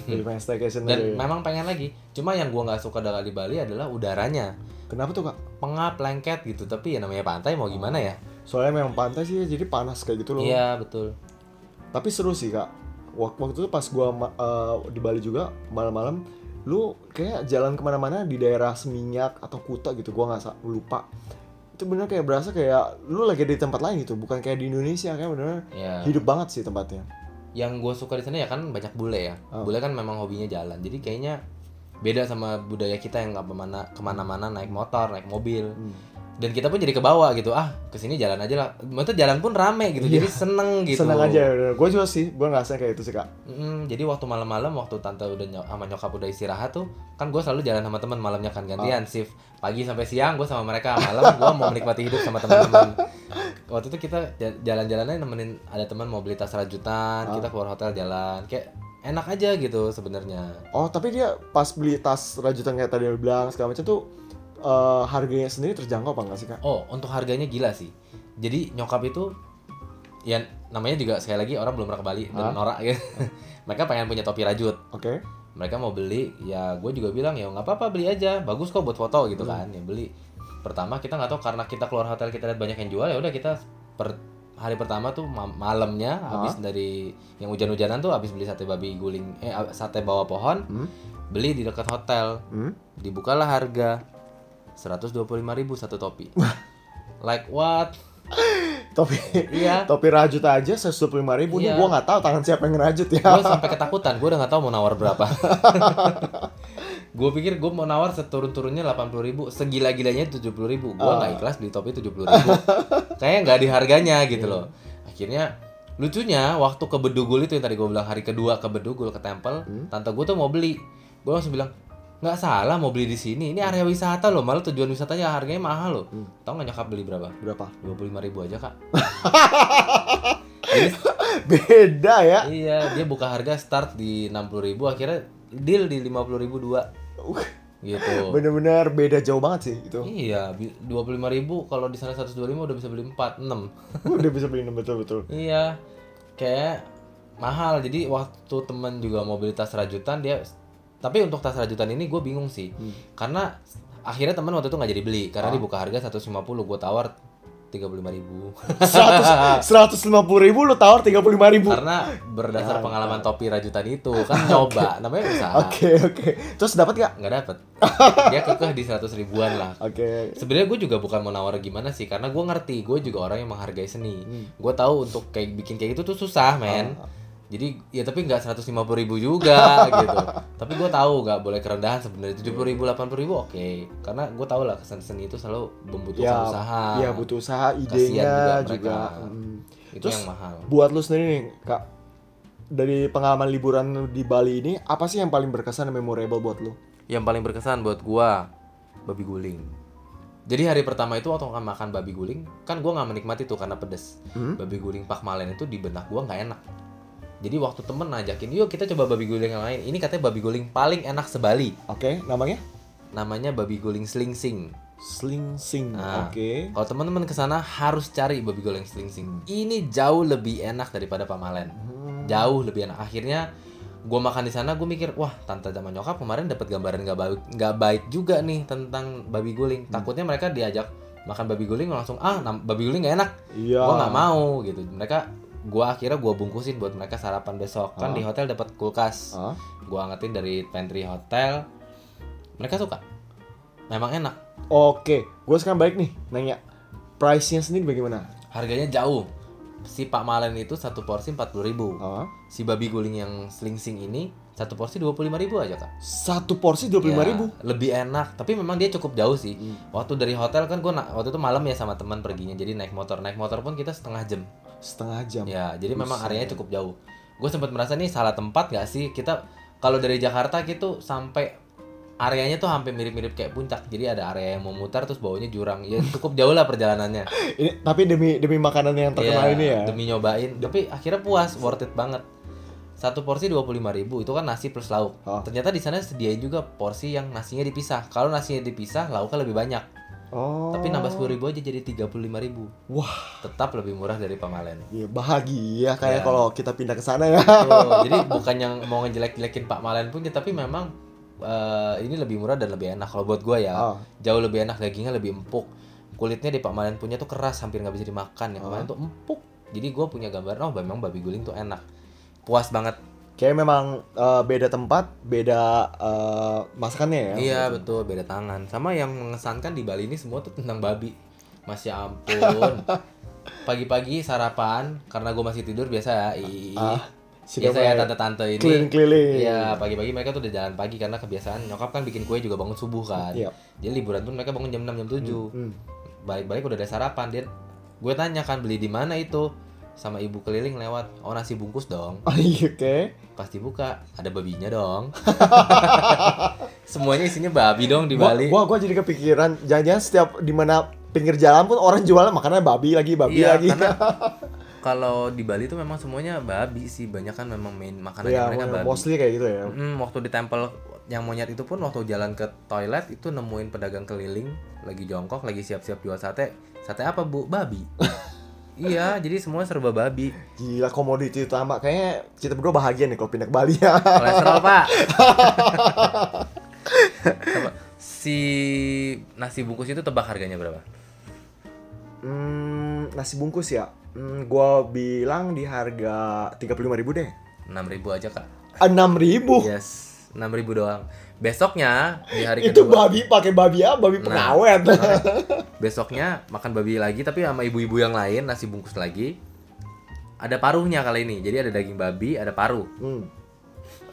[SPEAKER 3] Lebih pengen staycation
[SPEAKER 2] Dan
[SPEAKER 3] aja ya.
[SPEAKER 2] memang pengen lagi. Cuma yang gua nggak suka dari Bali adalah udaranya.
[SPEAKER 3] Kenapa tuh kak?
[SPEAKER 2] Pengap, lengket gitu. Tapi ya namanya pantai mau gimana ya?
[SPEAKER 3] Soalnya memang pantai sih jadi panas kayak gitu loh.
[SPEAKER 2] Iya betul.
[SPEAKER 3] Tapi seru sih kak. Wak- Waktu itu pas gua eh, di Bali juga malam-malam, lu kayak jalan ke mana-mana di daerah Seminyak atau Kuta gitu, gua nggak lupa. Itu bener kayak berasa kayak lu lagi di tempat lain gitu, bukan kayak di Indonesia kayak bener
[SPEAKER 2] Ya.
[SPEAKER 3] hidup banget sih tempatnya.
[SPEAKER 2] Yang gue suka di sana ya kan banyak bule ya.
[SPEAKER 3] Oh.
[SPEAKER 2] Bule kan memang hobinya jalan. Jadi kayaknya beda sama budaya kita yang nggak ke mana ke mana-mana naik motor, naik mobil.
[SPEAKER 3] Hmm.
[SPEAKER 2] Dan kita pun jadi ke bawah gitu. Ah ke sini jalan aja lah. Maksudnya jalan pun rame gitu. Jadi seneng gitu.
[SPEAKER 3] Senang aja, gue juga sih, gue ngerasa kayak itu sih kak.
[SPEAKER 2] Mm, jadi waktu malam-malam waktu tante udah nyok sama nyokap udah istirahat tuh kan gue selalu jalan sama teman malamnya kan. Gantian shift. Pagi sampai siang gue sama mereka. Malam gue mau menikmati hidup sama teman-teman waktu itu kita ja- jalan-jalannya nemenin ada teman mau beli tas rajutan kita keluar hotel jalan. Kayak enak aja gitu sebenarnya.
[SPEAKER 3] Oh tapi dia pas beli tas rajutan kayak tadi bilang segala macam tuh eh, harganya sendiri terjangkau apa enggak sih kak?
[SPEAKER 2] oh untuk harganya gila sih jadi nyokap itu ya namanya juga sekali lagi orang belum pernah ke Bali dan norak gitu mereka pengen punya topi rajut
[SPEAKER 3] Oke.
[SPEAKER 2] mereka mau beli ya gue juga bilang ya nggak apa-apa beli aja bagus kok buat foto gitu
[SPEAKER 3] Hmm.
[SPEAKER 2] kan ya beli pertama kita nggak tahu karena kita keluar hotel kita lihat banyak yang jual ya udah kita per hari pertama tuh ma- malamnya habis dari yang hujan-hujanan tuh habis beli sate babi guling eh sate bawah pohon
[SPEAKER 3] Hmm.
[SPEAKER 2] beli di dekat hotel
[SPEAKER 3] Hmm?
[SPEAKER 2] dibukalah harga 125.000 satu topi. Like what?
[SPEAKER 3] Topi
[SPEAKER 2] iya.
[SPEAKER 3] topi rajut aja 125 ribu. Nih
[SPEAKER 2] Iya.
[SPEAKER 3] gue nggak tahu tangan siapa yang ngerajut ya.
[SPEAKER 2] gue sampai ketakutan gue udah nggak tahu mau nawar berapa. Gue pikir gue mau nawar seturun-turunnya 80.000 ribu segila-gilanya 70.000 ribu. Gue nggak ikhlas beli topi 70.000 ribu. Kayaknya nggak di harganya gitu loh. Akhirnya lucunya waktu ke Bedugul itu yang tadi gue bilang hari kedua ke Bedugul ke tempel tante gue tuh mau beli. Gue langsung bilang nggak salah mau beli di sini ini area wisata loh malah tujuan wisatanya harganya mahal loh tau nggak nyokap beli berapa
[SPEAKER 3] Berapa?
[SPEAKER 2] 25.000 ribu aja kak Jadi
[SPEAKER 3] Beda ya.
[SPEAKER 2] Iya, dia buka harga start di 60.000 akhirnya deal di 50.000 dua.
[SPEAKER 3] Uh,
[SPEAKER 2] gitu
[SPEAKER 3] Bener-bener beda jauh banget sih itu.
[SPEAKER 2] iya dua puluh ribu kalau di sana 125 udah bisa beli 4 6
[SPEAKER 3] Udah bisa beli betul-betul.
[SPEAKER 2] iya kayak mahal jadi waktu temen juga mau beli tas rajutan dia tapi untuk tas rajutan ini gue bingung sih karena akhirnya temen waktu itu nggak jadi beli karena dibuka harga 150 gue tawar 35.000 ribu
[SPEAKER 3] Seratus seratus lima puluh ribu lu tawar tiga puluh lima ribu.
[SPEAKER 2] karena berdasar pengalaman topi rajutan itu kan nyoba namanya usaha
[SPEAKER 3] Oke oke. Terus dapat gak?
[SPEAKER 2] nggak dapet dia kekeh di 100 ribuan lah
[SPEAKER 3] Oke.
[SPEAKER 2] sebenarnya gue juga bukan mau nawar gimana sih karena gue ngerti gue juga orang yang menghargai seni
[SPEAKER 3] Hmm.
[SPEAKER 2] gue tahu untuk kayak bikin kayak gitu tuh susah men
[SPEAKER 3] Ah.
[SPEAKER 2] Jadi ya tapi nggak 150 ribu juga gitu tapi gue tahu nggak boleh kerendahan sebenarnya 70 ribu 80 ribu oke karena gue tahu lah kesan seni itu selalu membutuhkan
[SPEAKER 3] Ya,
[SPEAKER 2] usaha
[SPEAKER 3] Iya butuh usaha,
[SPEAKER 2] Kasian
[SPEAKER 3] idenya
[SPEAKER 2] juga
[SPEAKER 3] juga.
[SPEAKER 2] mereka.
[SPEAKER 3] Mm.
[SPEAKER 2] itu
[SPEAKER 3] Terus
[SPEAKER 2] yang mahal
[SPEAKER 3] buat lu sendiri nih, Kak. Dari pengalaman liburan di Bali ini, apa sih yang paling berkesan dan memorable buat lu?
[SPEAKER 2] yang paling berkesan buat gua babi guling jadi hari pertama itu waktu makan makan babi guling kan gua nggak menikmati tuh karena pedes
[SPEAKER 3] Hmm?
[SPEAKER 2] babi guling Pak Malen itu di benak gua nggak enak jadi waktu temen ngajakin yuk kita coba babi guling yang lain ini katanya babi guling paling enak sebali
[SPEAKER 3] Oke, namanya?
[SPEAKER 2] namanya babi guling slingsing
[SPEAKER 3] Sling Sing.
[SPEAKER 2] Nah.
[SPEAKER 3] Oke.
[SPEAKER 2] kalau teman-teman ke sana harus cari babi guling slingsing ini jauh lebih enak daripada Pak Malen
[SPEAKER 3] Hmm.
[SPEAKER 2] jauh lebih enak akhirnya gue makan di sana gue mikir wah tante sama nyokap kemarin dapat gambaran nggak baik nggak baik juga nih tentang babi guling
[SPEAKER 3] Hmm.
[SPEAKER 2] takutnya mereka diajak makan babi guling langsung ah babi guling nggak enak
[SPEAKER 3] Iya.
[SPEAKER 2] gue nggak mau gitu mereka gue akhirnya gue bungkusin buat mereka sarapan besok. Kan
[SPEAKER 3] Ah.
[SPEAKER 2] di hotel dapat kulkas.
[SPEAKER 3] Ah,
[SPEAKER 2] gue angetin dari pantry hotel. Mereka suka. Memang enak.
[SPEAKER 3] Oke, gue sekarang balik nih nanya. Price-nya sendiri bagaimana?
[SPEAKER 2] harganya jauh. Si Pak Malen itu satu porsi 40.000 ribu.
[SPEAKER 3] Ah,
[SPEAKER 2] si babi guling yang slingsing ini satu porsi 25.000 ribu aja kak.
[SPEAKER 3] Satu porsi dua puluh lima
[SPEAKER 2] Ya,
[SPEAKER 3] ribu.
[SPEAKER 2] lebih enak. Tapi memang dia cukup jauh sih.
[SPEAKER 3] Hmm.
[SPEAKER 2] waktu dari hotel kan gue waktu itu malam ya sama teman perginya. Jadi naik motor. Naik motor pun kita setengah jam
[SPEAKER 3] Setengah jam.
[SPEAKER 2] ya jadi memang
[SPEAKER 3] Buset.
[SPEAKER 2] areanya cukup jauh. Gue sempat merasa nih salah tempat gak sih? Kita kalau dari Jakarta gitu sampai areanya tuh hampir mirip-mirip kayak puncak. Jadi ada area yang mau mutar terus bawahnya jurang. Ya cukup jauh lah perjalanannya.
[SPEAKER 3] Ini tapi demi demi makanan yang terkenal
[SPEAKER 2] Iya,
[SPEAKER 3] ini ya.
[SPEAKER 2] demi nyobain. Tapi akhirnya puas worth it banget. Satu porsi 25.000 ribu itu kan nasi plus lauk.
[SPEAKER 3] Oh.
[SPEAKER 2] ternyata di sana sediain juga porsi yang nasinya dipisah. Kalau nasinya dipisah lauknya lebih banyak
[SPEAKER 3] Oh.
[SPEAKER 2] tapi nambah 10.000 ribu aja jadi 35.000 ribu.
[SPEAKER 3] Wah,
[SPEAKER 2] tetap lebih murah dari Pamalen.
[SPEAKER 3] Ya bahagia kayak
[SPEAKER 2] Iya.
[SPEAKER 3] kalau kita pindah ke sana ya.
[SPEAKER 2] Tuh, jadi bukan yang mau ngejelek-jelekin Pak Malen punya tapi memang eh, ini lebih murah dan lebih enak. Kalau buat gua ya
[SPEAKER 3] Ah.
[SPEAKER 2] jauh lebih enak dagingnya lebih empuk. Kulitnya di Pak Malen punya tuh keras hampir nggak bisa dimakan. Yang kemarin tuh empuk. Jadi gua punya gambaran oh memang babi guling tuh enak. Puas banget
[SPEAKER 3] Kayak memang eh, beda tempat, beda eh, masakannya ya.
[SPEAKER 2] iya betul beda tangan sama yang mengesankan di Bali ini semua tuh tentang babi Mas ya ampun pagi-pagi sarapan karena gue masih tidur biasa ya i-
[SPEAKER 3] Ah,
[SPEAKER 2] biasa ya
[SPEAKER 3] mulai
[SPEAKER 2] tante-tante ini
[SPEAKER 3] keliling-keliling.
[SPEAKER 2] Iya, pagi-pagi mereka tuh udah jalan pagi karena kebiasaan nyokap kan bikin kue juga bangun subuh kan.
[SPEAKER 3] Iya.
[SPEAKER 2] Jadi liburan pun mereka bangun jam 6 jam 7.
[SPEAKER 3] Hmm.
[SPEAKER 2] Balik-balik udah ada sarapan dia. Gue tanya kan beli di mana itu? Sama ibu keliling lewat. Oh, nasi bungkus dong.
[SPEAKER 3] Oh, iya, Oke.
[SPEAKER 2] Pas dibuka ada babinya dong. Semuanya isinya babi dong di
[SPEAKER 3] Gua,
[SPEAKER 2] Bali.
[SPEAKER 3] gua gua jadi kepikiran jangan-jangan setiap di mana pinggir jalan pun orang jualan makannya babi lagi, babi
[SPEAKER 2] iya,
[SPEAKER 3] lagi.
[SPEAKER 2] karena kalau di Bali tuh memang semuanya babi sih. Banyak kan memang main makanannya
[SPEAKER 3] Iya,
[SPEAKER 2] mereka babi.
[SPEAKER 3] mostly kayak gitu ya.
[SPEAKER 2] Mm, waktu di tempel yang monyet itu pun waktu jalan ke toilet itu nemuin pedagang keliling lagi jongkok lagi siap-siap jual sate. Sate apa bu? Babi. iya, jadi semua serba babi.
[SPEAKER 3] Gila komoditi utama. Kayaknya kita berdua bahagia nih kalau pindah ke Bali ya.
[SPEAKER 2] Kolesterol pak. Si nasi bungkus itu tebak harganya berapa?
[SPEAKER 3] Hmm, nasi bungkus ya. Hmm, gua bilang di harga 35.000 ribu deh.
[SPEAKER 2] 6000 aja kak.
[SPEAKER 3] Enam ribu.
[SPEAKER 2] Yes, 6000 doang. Besoknya di hari
[SPEAKER 3] Itu
[SPEAKER 2] kedua.
[SPEAKER 3] babi pakai babi apa? Babi
[SPEAKER 2] Nah.
[SPEAKER 3] pengawet.
[SPEAKER 2] Besoknya makan babi lagi tapi sama ibu-ibu yang lain nasi bungkus lagi. Ada paruhnya kali ini. Jadi ada daging babi, ada paruh.
[SPEAKER 3] hmm,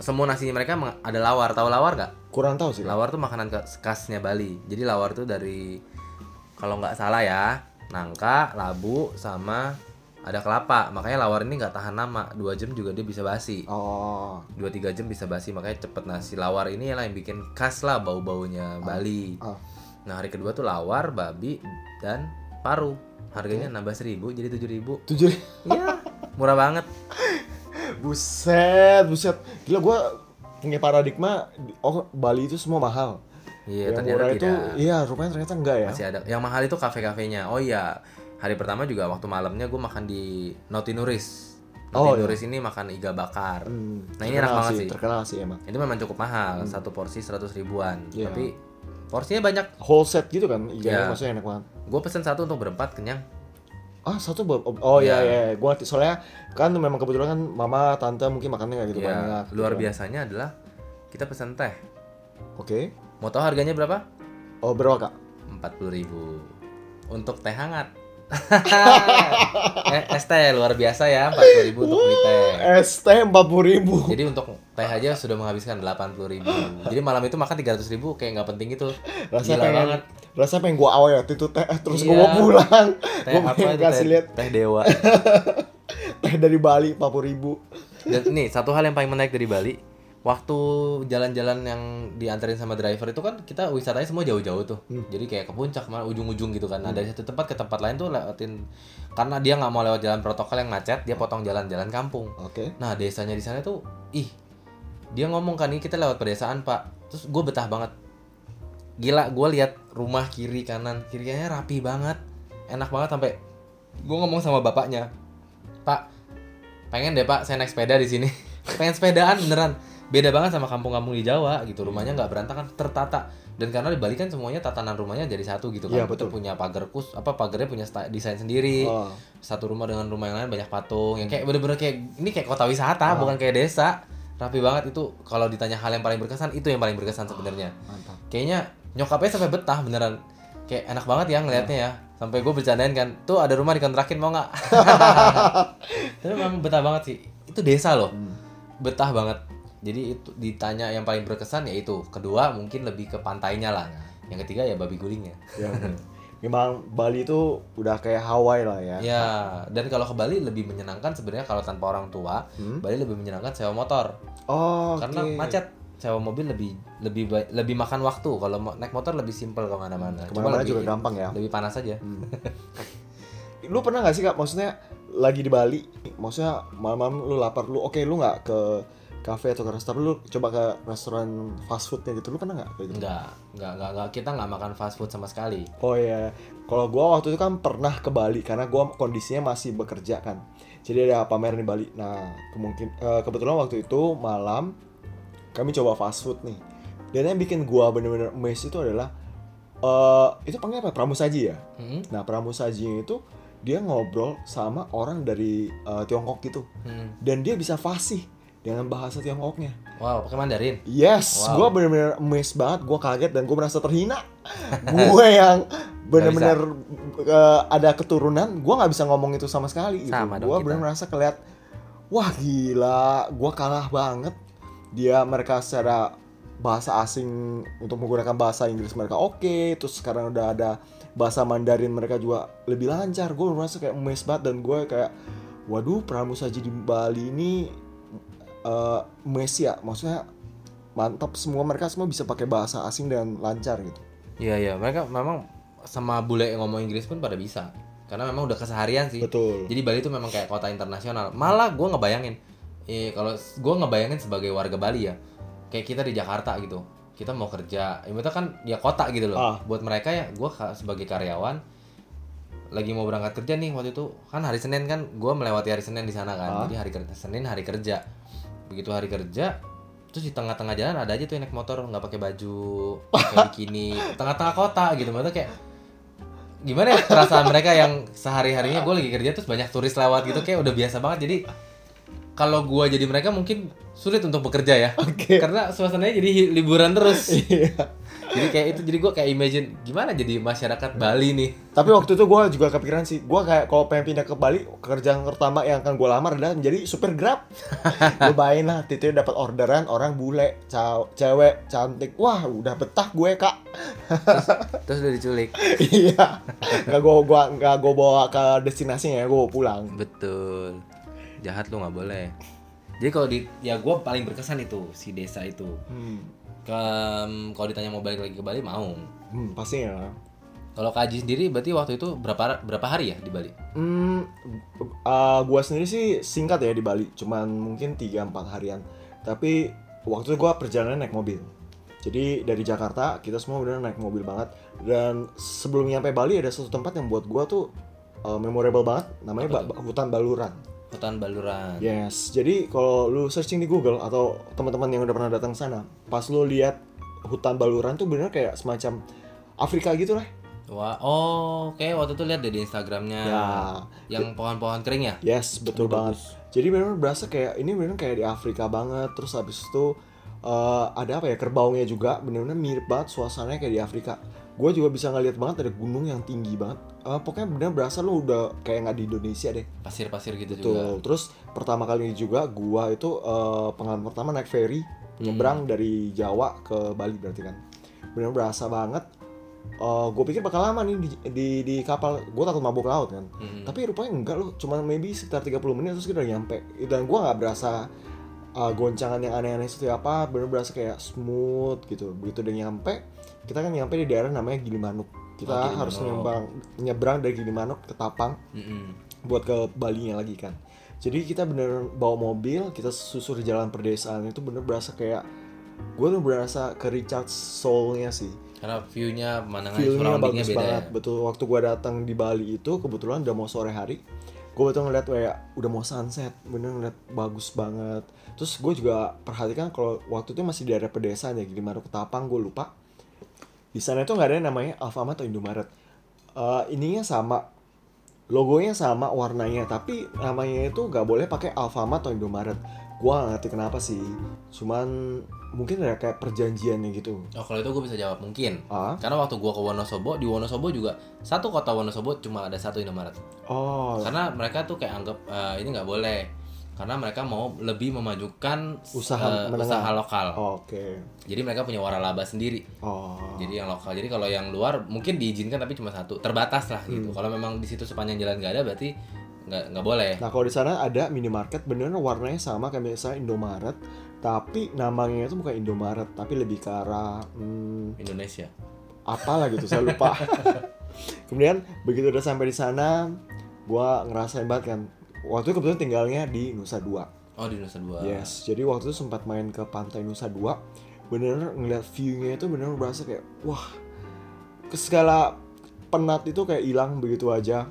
[SPEAKER 2] Semua nasinya mereka ada lawar. Tahu lawar nggak?
[SPEAKER 3] kurang tahu sih.
[SPEAKER 2] Lawar tuh makanan khasnya Bali. Jadi lawar tuh dari kalau nggak salah ya, nangka, labu sama ada kelapa. Makanya lawar ini nggak tahan lama. Dua jam juga dia bisa basi.
[SPEAKER 3] Oh.
[SPEAKER 2] Dua tiga jam bisa basi. Makanya cepet nasi lawar ini lah yang bikin khas lah bau-baunya Bali.
[SPEAKER 3] ah.
[SPEAKER 2] Nah hari kedua tuh lawar, babi dan paru. Harganya nambah seribu jadi tujuh ribu.
[SPEAKER 3] Tujuh.
[SPEAKER 2] Iya, murah banget.
[SPEAKER 3] Buset, buset. Gila gua punya paradigma oh Bali itu semua mahal.
[SPEAKER 2] Iya, ternyata
[SPEAKER 3] murah itu
[SPEAKER 2] tidak.
[SPEAKER 3] iya rupanya ternyata enggak ya
[SPEAKER 2] masih ada yang mahal itu kafe-kafenya oh iya hari pertama juga waktu malamnya gue makan di Notinuris
[SPEAKER 3] Oh,
[SPEAKER 2] Notinuris ini makan iga bakar.
[SPEAKER 3] Hmm,
[SPEAKER 2] nah ini enak banget
[SPEAKER 3] sih, terkenal sih emang.
[SPEAKER 2] Itu memang cukup mahal satu porsi 100 ribuan.
[SPEAKER 3] Iya.
[SPEAKER 2] tapi porsinya banyak.
[SPEAKER 3] Whole set gitu kan iganya
[SPEAKER 2] Iya.
[SPEAKER 3] maksudnya enak banget.
[SPEAKER 2] Gue pesen satu untuk berempat kenyang.
[SPEAKER 3] Ah satu buat oh iya
[SPEAKER 2] Iya.
[SPEAKER 3] iya iya. gua ngerti. soalnya kan memang kebetulan kan mama tante mungkin makannya nggak gitu
[SPEAKER 2] ya
[SPEAKER 3] banyak
[SPEAKER 2] luar
[SPEAKER 3] gitu.
[SPEAKER 2] biasanya adalah kita pesen teh.
[SPEAKER 3] Oke.
[SPEAKER 2] Mau tahu harganya berapa?
[SPEAKER 3] Oh berapa kak?
[SPEAKER 2] 40.000 ribu. Untuk teh hangat eh, teh luar biasa ya 40.000 ribu untuk beli teh
[SPEAKER 3] empat puluh ribu
[SPEAKER 2] Jadi untuk teh aja sudah menghabiskan 80.000 ribu. Jadi malam itu makan 300.000 ribu kayak nggak penting gitu.
[SPEAKER 3] rasa
[SPEAKER 2] Gila
[SPEAKER 3] pengen
[SPEAKER 2] banget.
[SPEAKER 3] rasa pengen gua awet itu teh terus
[SPEAKER 2] Iya.
[SPEAKER 3] gua mau pulang
[SPEAKER 2] Teh
[SPEAKER 3] gua
[SPEAKER 2] apa itu
[SPEAKER 3] kasih
[SPEAKER 2] teh,
[SPEAKER 3] lihat
[SPEAKER 2] teh dewa.
[SPEAKER 3] teh dari Bali empat puluh ribu
[SPEAKER 2] Dan nih satu hal yang paling menarik dari Bali, waktu jalan-jalan yang dianterin sama driver itu kan kita wisatanya semua jauh-jauh tuh. Jadi kayak ke puncak mana ujung-ujung gitu kan. Nah, dari satu tempat ke tempat lain tuh lewatin karena dia nggak mau lewat jalan protokol yang macet, dia potong jalan-jalan kampung.
[SPEAKER 3] oke
[SPEAKER 2] Nah desanya di sana tuh, ih dia ngomong kan ini kita lewat pedesaan pak, terus gue betah banget. Gila, gue lihat rumah kiri kanan kiri kanannya rapi banget, enak banget sampai gue ngomong sama bapaknya, pak pengen deh pak saya naik sepeda di sini, pengen sepedaan beneran. Beda banget sama kampung-kampung di Jawa gitu, rumahnya nggak berantakan, tertata. Dan karena di Bali kan semuanya tatanan rumahnya jadi satu gitu kan,
[SPEAKER 3] Iya, betul.
[SPEAKER 2] punya pagar kus, apa pagarnya punya desain sendiri.
[SPEAKER 3] Oh.
[SPEAKER 2] satu rumah dengan rumah yang lain banyak patung. Yang kayak bener-bener kayak ini kayak kota wisata
[SPEAKER 3] Ah.
[SPEAKER 2] bukan kayak desa. Rapi banget itu. Kalau ditanya hal yang paling berkesan itu yang paling berkesan sebenarnya.
[SPEAKER 3] Mantap.
[SPEAKER 2] Kayaknya nyokapnya sampai betah beneran. Kayak enak banget ya ngelihatnya ya. Sampai gue bercandain kan tuh ada rumah dikontrakin mau nggak? Tapi memang betah banget sih. Itu desa loh.
[SPEAKER 3] Hmm.
[SPEAKER 2] betah banget jadi itu ditanya yang paling berkesan ya itu kedua mungkin lebih ke pantainya lah yang ketiga ya babi gulingnya
[SPEAKER 3] ya memang Bali itu udah kayak Hawaii lah ya
[SPEAKER 2] Ya, dan kalau ke Bali lebih menyenangkan sebenarnya kalau tanpa orang tua,
[SPEAKER 3] Hmm?
[SPEAKER 2] Bali lebih menyenangkan sewa motor.
[SPEAKER 3] oh
[SPEAKER 2] Karena
[SPEAKER 3] oke.
[SPEAKER 2] macet. Sewa mobil lebih lebih lebih makan waktu. Kalau naik motor lebih simpel ke mana-mana. Cuma
[SPEAKER 3] Ke mana-mana
[SPEAKER 2] lebih-
[SPEAKER 3] juga gampang ya.
[SPEAKER 2] Lebih panas aja.
[SPEAKER 3] lu pernah gak sih kak maksudnya lagi di Bali maksudnya malam-malam lu lapar lu oke lu nggak ke kafe atau ke restoran tapi lu coba ke restoran fast foodnya gitu lu pernah nggak kayak gitu
[SPEAKER 2] Enggak, enggak, enggak, enggak. Kita enggak makan fast food sama sekali.
[SPEAKER 3] oh iya kalau gua waktu itu kan pernah ke Bali karena gua kondisinya masih bekerja kan jadi ada pameran di Bali nah kemungkin eh, kebetulan waktu itu malam kami coba fast food nih dan yang bikin gua bener-bener amazed itu adalah eh itu panggil apa pramusaji ya
[SPEAKER 2] Hmm?
[SPEAKER 3] Nah, pramusajinya itu dia ngobrol sama orang dari eh, Tiongkok gitu.
[SPEAKER 2] Hmm.
[SPEAKER 3] Dan dia bisa fasih dengan bahasa Tiongkoknya.
[SPEAKER 2] Wow, pakai Mandarin.
[SPEAKER 3] Yes,
[SPEAKER 2] Wow.
[SPEAKER 3] gua bener-bener amazed banget, gua kaget dan gua merasa terhina. gue yang bener-bener eh, ada keturunan, gua nggak bisa ngomong itu sama sekali. Gitu.
[SPEAKER 2] Sama dong
[SPEAKER 3] Gua
[SPEAKER 2] kita.
[SPEAKER 3] bener merasa keliat, wah gila, gua kalah banget. Dia mereka secara bahasa asing untuk menggunakan bahasa Inggris mereka oke, terus sekarang udah ada bahasa Mandarin mereka juga lebih lancar. Gue merasa kayak amazed banget dan gue kayak, waduh pramusaji di Bali ini eh Messi ya, maksudnya mantap semua mereka semua bisa pakai bahasa asing dan lancar gitu.
[SPEAKER 2] Iya, iya. Mereka memang sama bule yang ngomong Inggris pun pada bisa. Karena memang udah keseharian sih.
[SPEAKER 3] Betul.
[SPEAKER 2] Jadi Bali itu memang kayak kota internasional. Malah gue ngebayangin, eh kalau gue ngebayangin sebagai warga Bali ya, kayak kita di Jakarta gitu, kita mau kerja, itu kan ya kota gitu loh.
[SPEAKER 3] Ah.
[SPEAKER 2] Buat mereka ya, gue sebagai karyawan lagi mau berangkat kerja nih waktu itu kan hari Senin kan gue melewati hari Senin di sana kan
[SPEAKER 3] Ah.
[SPEAKER 2] jadi hari Senin hari kerja begitu hari kerja terus di tengah-tengah jalan ada aja tuh yang naik motor nggak pakai baju pakai bikini tengah-tengah kota gitu maksudnya kayak gimana ya perasaan mereka yang sehari harinya gue lagi kerja terus banyak turis lewat gitu kayak udah biasa banget jadi kalau gue jadi mereka mungkin sulit untuk bekerja ya
[SPEAKER 3] Oke.
[SPEAKER 2] karena suasananya jadi liburan terus
[SPEAKER 3] Iya.
[SPEAKER 2] Jadi kayak itu jadi gue kayak imagine gimana jadi masyarakat Bali nih?
[SPEAKER 3] Tapi waktu itu gue juga kepikiran sih, gue kayak kalau pengen pindah ke Bali, kerjaan pertama yang akan gue lamar adalah menjadi supir grab. gue bayangin lah, titik dapat orderan orang bule, cewek, cantik, wah udah betah gue kak.
[SPEAKER 2] terus udah diculik?
[SPEAKER 3] Iya, nggak gue gua nggak gue bawa ke destinasinya, gue pulang.
[SPEAKER 2] betul. Jahat lu nggak boleh. Jadi kalau di ya gue paling berkesan itu si desa itu.
[SPEAKER 3] Hmm,
[SPEAKER 2] ke kalau ditanya mau balik lagi ke Bali mau
[SPEAKER 3] hmm pastinya.
[SPEAKER 2] kalau kaji sendiri berarti waktu itu berapa berapa hari ya di Bali
[SPEAKER 3] Hmm, uh, gue sendiri sih singkat ya di Bali, cuman mungkin 3-4 harian. Tapi waktu itu gue perjalanan naik mobil. Jadi dari Jakarta kita semua benar naik mobil banget dan sebelum nyampe Bali ada satu tempat yang buat gua tuh uh, memorable banget namanya ba- ba- hutan Baluran.
[SPEAKER 2] Hutan Baluran.
[SPEAKER 3] Yes, jadi kalau lu searching di Google atau teman-teman yang udah pernah datang sana, pas lu lihat hutan Baluran tuh bener kayak semacam Afrika gitu lah.
[SPEAKER 2] Wah, oh, oke waktu itu lihat deh di Instagramnya.
[SPEAKER 3] Ya.
[SPEAKER 2] Yang pohon-pohon kering ya?
[SPEAKER 3] Yes, betul banget. Jadi benar berasa kayak ini benar kayak di Afrika banget. Terus habis itu eh, ada apa ya kerbaunya juga benar-benar mirip banget suasananya kayak di Afrika. Gue juga bisa ngeliat banget ada gunung yang tinggi banget. Eh, pokoknya benar berasa lu udah kayak nggak di Indonesia deh.
[SPEAKER 2] Pasir-pasir gitu juga.
[SPEAKER 3] Betul. Terus pertama kali juga gua itu eh, pengalaman pertama naik ferry nyebrang dari Jawa ke Bali berarti kan. Benar berasa banget. gue pikir bakal lama nih di, di, di kapal. Gue takut mabuk laut kan.
[SPEAKER 2] Mm-mm.
[SPEAKER 3] Tapi rupanya enggak loh. Cuma maybe sekitar 30 menit terus kita udah nyampe. Dan gua nggak berasa uh, goncangan yang aneh-aneh seperti apa. Bener berasa kayak smooth gitu. Begitu udah nyampe, kita kan nyampe di daerah namanya Gilimanuk. Kita
[SPEAKER 2] Oh, Gilimanuk.
[SPEAKER 3] harus nyebrang nyebrang dari Gilimanuk ke Tapang
[SPEAKER 2] Mm-mm.
[SPEAKER 3] buat ke Bali-nya lagi kan. Jadi kita bener bawa mobil, kita susur jalan perdesaan itu bener berasa kayak gue tuh berasa ke Richard Soul-nya sih.
[SPEAKER 2] Karena view-nya, pemandangan
[SPEAKER 3] bagus
[SPEAKER 2] beda
[SPEAKER 3] banget,
[SPEAKER 2] ya.
[SPEAKER 3] betul. Waktu gue datang di Bali itu kebetulan udah mau sore hari, gue betul ngeliat kayak udah mau sunset, bener ngeliat bagus banget. Terus gue juga perhatikan kalau waktu itu masih di daerah pedesaan ya, Gilimanuk Ketapang, gue lupa. Di sana itu nggak ada yang namanya Alfamart atau Indomaret. Eh, ininya sama, logonya sama warnanya tapi namanya itu nggak boleh pakai Alfamart atau Indomaret gua nggak ngerti kenapa sih cuman mungkin ada kayak perjanjiannya gitu
[SPEAKER 2] Oh kalau itu gue bisa jawab mungkin.
[SPEAKER 3] ah
[SPEAKER 2] Karena waktu gua ke Wonosobo, di Wonosobo juga satu kota Wonosobo cuma ada satu Indomaret.
[SPEAKER 3] oh
[SPEAKER 2] Karena mereka tuh kayak anggap eh, ini nggak boleh. Karena mereka mau lebih memajukan
[SPEAKER 3] Usaha menengah.
[SPEAKER 2] usaha lokal.
[SPEAKER 3] oke
[SPEAKER 2] Jadi mereka punya waralaba sendiri.
[SPEAKER 3] oh
[SPEAKER 2] Jadi yang lokal. Jadi kalau yang luar mungkin diizinkan tapi cuma satu, terbatas lah
[SPEAKER 3] Hmm.
[SPEAKER 2] gitu. Kalau memang di situ sepanjang jalan nggak ada berarti nggak nggak boleh.
[SPEAKER 3] nah kalau di sana ada minimarket bener warnanya sama kayak misalnya Indomaret tapi namanya itu bukan Indomaret tapi lebih ke arah hmm,
[SPEAKER 2] Indonesia.
[SPEAKER 3] apalah gitu saya lupa kemudian begitu udah sampai di sana gua ngerasain banget kan waktu itu kebetulan tinggalnya di Nusa Dua.
[SPEAKER 2] Oh di Nusa Dua.
[SPEAKER 3] Yes, jadi waktu itu sempat main ke pantai Nusa Dua, bener ngeliat view-nya itu bener berasa kayak wah, ke segala penat itu kayak hilang begitu aja.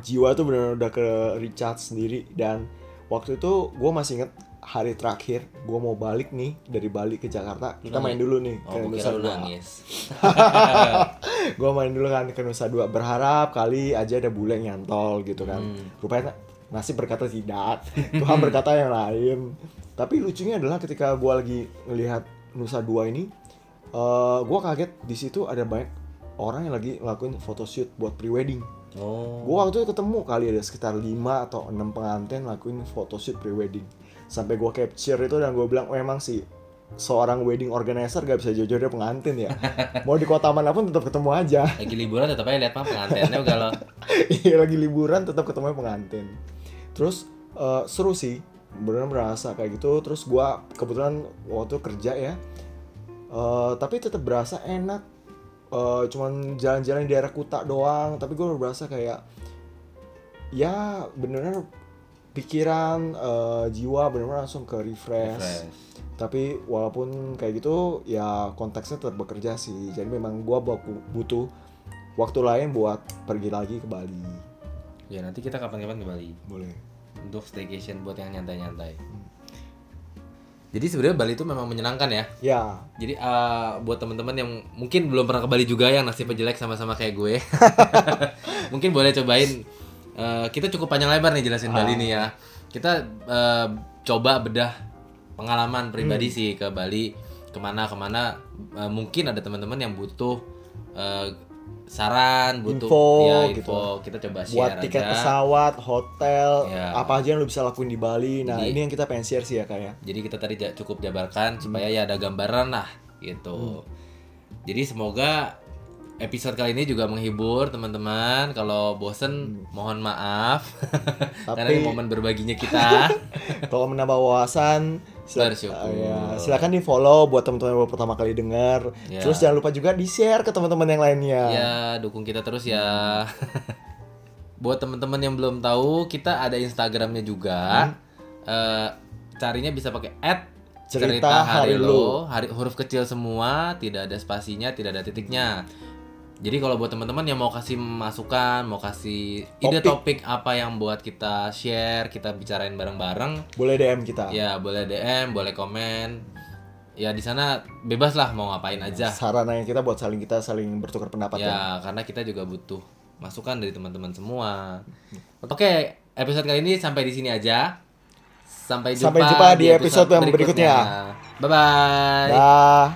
[SPEAKER 3] Jiwa tuh bener udah ke recharge sendiri. Dan waktu itu gue masih inget hari terakhir gue mau balik nih dari Bali ke Jakarta. Kita main dulu nih
[SPEAKER 2] Oh,
[SPEAKER 3] ke Nusa Dua. gue main dulu kan ke Nusa Dua. Berharap kali aja ada bule nyantol gitu kan.
[SPEAKER 2] Hmm.
[SPEAKER 3] rupanya nasib berkata tidak. Tuhan berkata yang lain. Tapi lucunya adalah ketika gue lagi ngelihat Nusa Dua ini eh gue kaget di situ ada banyak orang yang lagi ngelakuin photoshoot buat prewedding.
[SPEAKER 2] Oh.
[SPEAKER 3] gue waktu itu ketemu kali ada sekitar 5 atau 6 pengantin ngelakuin photoshoot prewedding. Sampai gue capture itu dan gue bilang memang sih seorang wedding organizer gak bisa jauh-jauh dari pengantin ya? Mau di kota mana pun tetap ketemu aja.
[SPEAKER 2] Lagi liburan tetap aja lihat mah pengantinnya kalau
[SPEAKER 3] Iya lagi liburan tetap ketemu pengantin. Terus eh, seru sih, benar berasa kayak gitu. Terus gua kebetulan waktu kerja ya, Eh, tapi tetap berasa enak. Eh, cuman jalan-jalan di daerah Kuta doang, tapi gue berasa kayak ya bener pikiran eh, jiwa bener-bener langsung ke refresh.
[SPEAKER 2] Refresh.
[SPEAKER 3] Tapi walaupun kayak gitu ya konteksnya tetap bekerja sih. Jadi memang gua baku- butuh waktu lain buat pergi lagi ke Bali.
[SPEAKER 2] Ya nanti kita kapan-kapan ke Bali
[SPEAKER 3] Boleh.
[SPEAKER 2] Untuk staycation buat yang nyantai-nyantai. Jadi sebenarnya Bali itu memang menyenangkan ya.
[SPEAKER 3] Ya,
[SPEAKER 2] Jadi eh, buat teman-teman yang mungkin belum pernah ke Bali juga yang nasibnya jelek sama-sama kayak gue, mungkin boleh cobain. Eh, kita cukup panjang lebar nih jelasin Bali nih ya. Kita eh, coba bedah pengalaman pribadi sih ke Bali ke mana ke mana. Eh, mungkin ada teman-teman yang butuh eh, saran, butuh
[SPEAKER 3] Info,
[SPEAKER 2] ya
[SPEAKER 3] gitu.
[SPEAKER 2] info. Kita coba share
[SPEAKER 3] buat tiket
[SPEAKER 2] aja.
[SPEAKER 3] pesawat, hotel,
[SPEAKER 2] Ya.
[SPEAKER 3] apa aja yang lu bisa lakuin di Bali. Nah,
[SPEAKER 2] Jadi-
[SPEAKER 3] ini yang kita pengen share sih ya kayak.
[SPEAKER 2] Jadi kita tadi cukup jabarkan supaya ya ada gambaran lah gitu. Jadi semoga episode kali ini juga menghibur teman-teman. Kalau bosen mohon maaf. Karena ini
[SPEAKER 3] Tapi-
[SPEAKER 2] momen berbaginya kita.
[SPEAKER 3] Kalau menambah wawasan, sila-
[SPEAKER 2] Bersyukur.
[SPEAKER 3] ya, silakan di follow buat teman-teman yang baru pertama kali dengar.
[SPEAKER 2] Ya.
[SPEAKER 3] Terus jangan lupa juga di share ke teman-teman yang lainnya.
[SPEAKER 2] ya dukung kita terus ya. Buat teman-teman yang belum tahu, kita ada Instagramnya juga. Eh, carinya bisa pakai
[SPEAKER 3] Cerita Hari Lu.
[SPEAKER 2] hari huruf kecil semua, tidak ada spasinya, tidak ada titiknya. Jadi kalau buat teman-teman yang mau kasih masukan, mau kasih ide topik apa yang buat kita share, kita bicarain bareng-bareng,
[SPEAKER 3] Boleh DM kita.
[SPEAKER 2] ya boleh DM, boleh komen. Ya di sana bebas lah mau ngapain aja.
[SPEAKER 3] Sarannya kita buat saling kita saling bertukar pendapat ya.
[SPEAKER 2] Ya, karena kita juga butuh masukan dari teman-teman semua. Oke, episode kali ini sampai di sini aja. Sampai jumpa,
[SPEAKER 3] Sampai jumpa di episode yang berikutnya.
[SPEAKER 2] Bye bye.
[SPEAKER 3] Dah.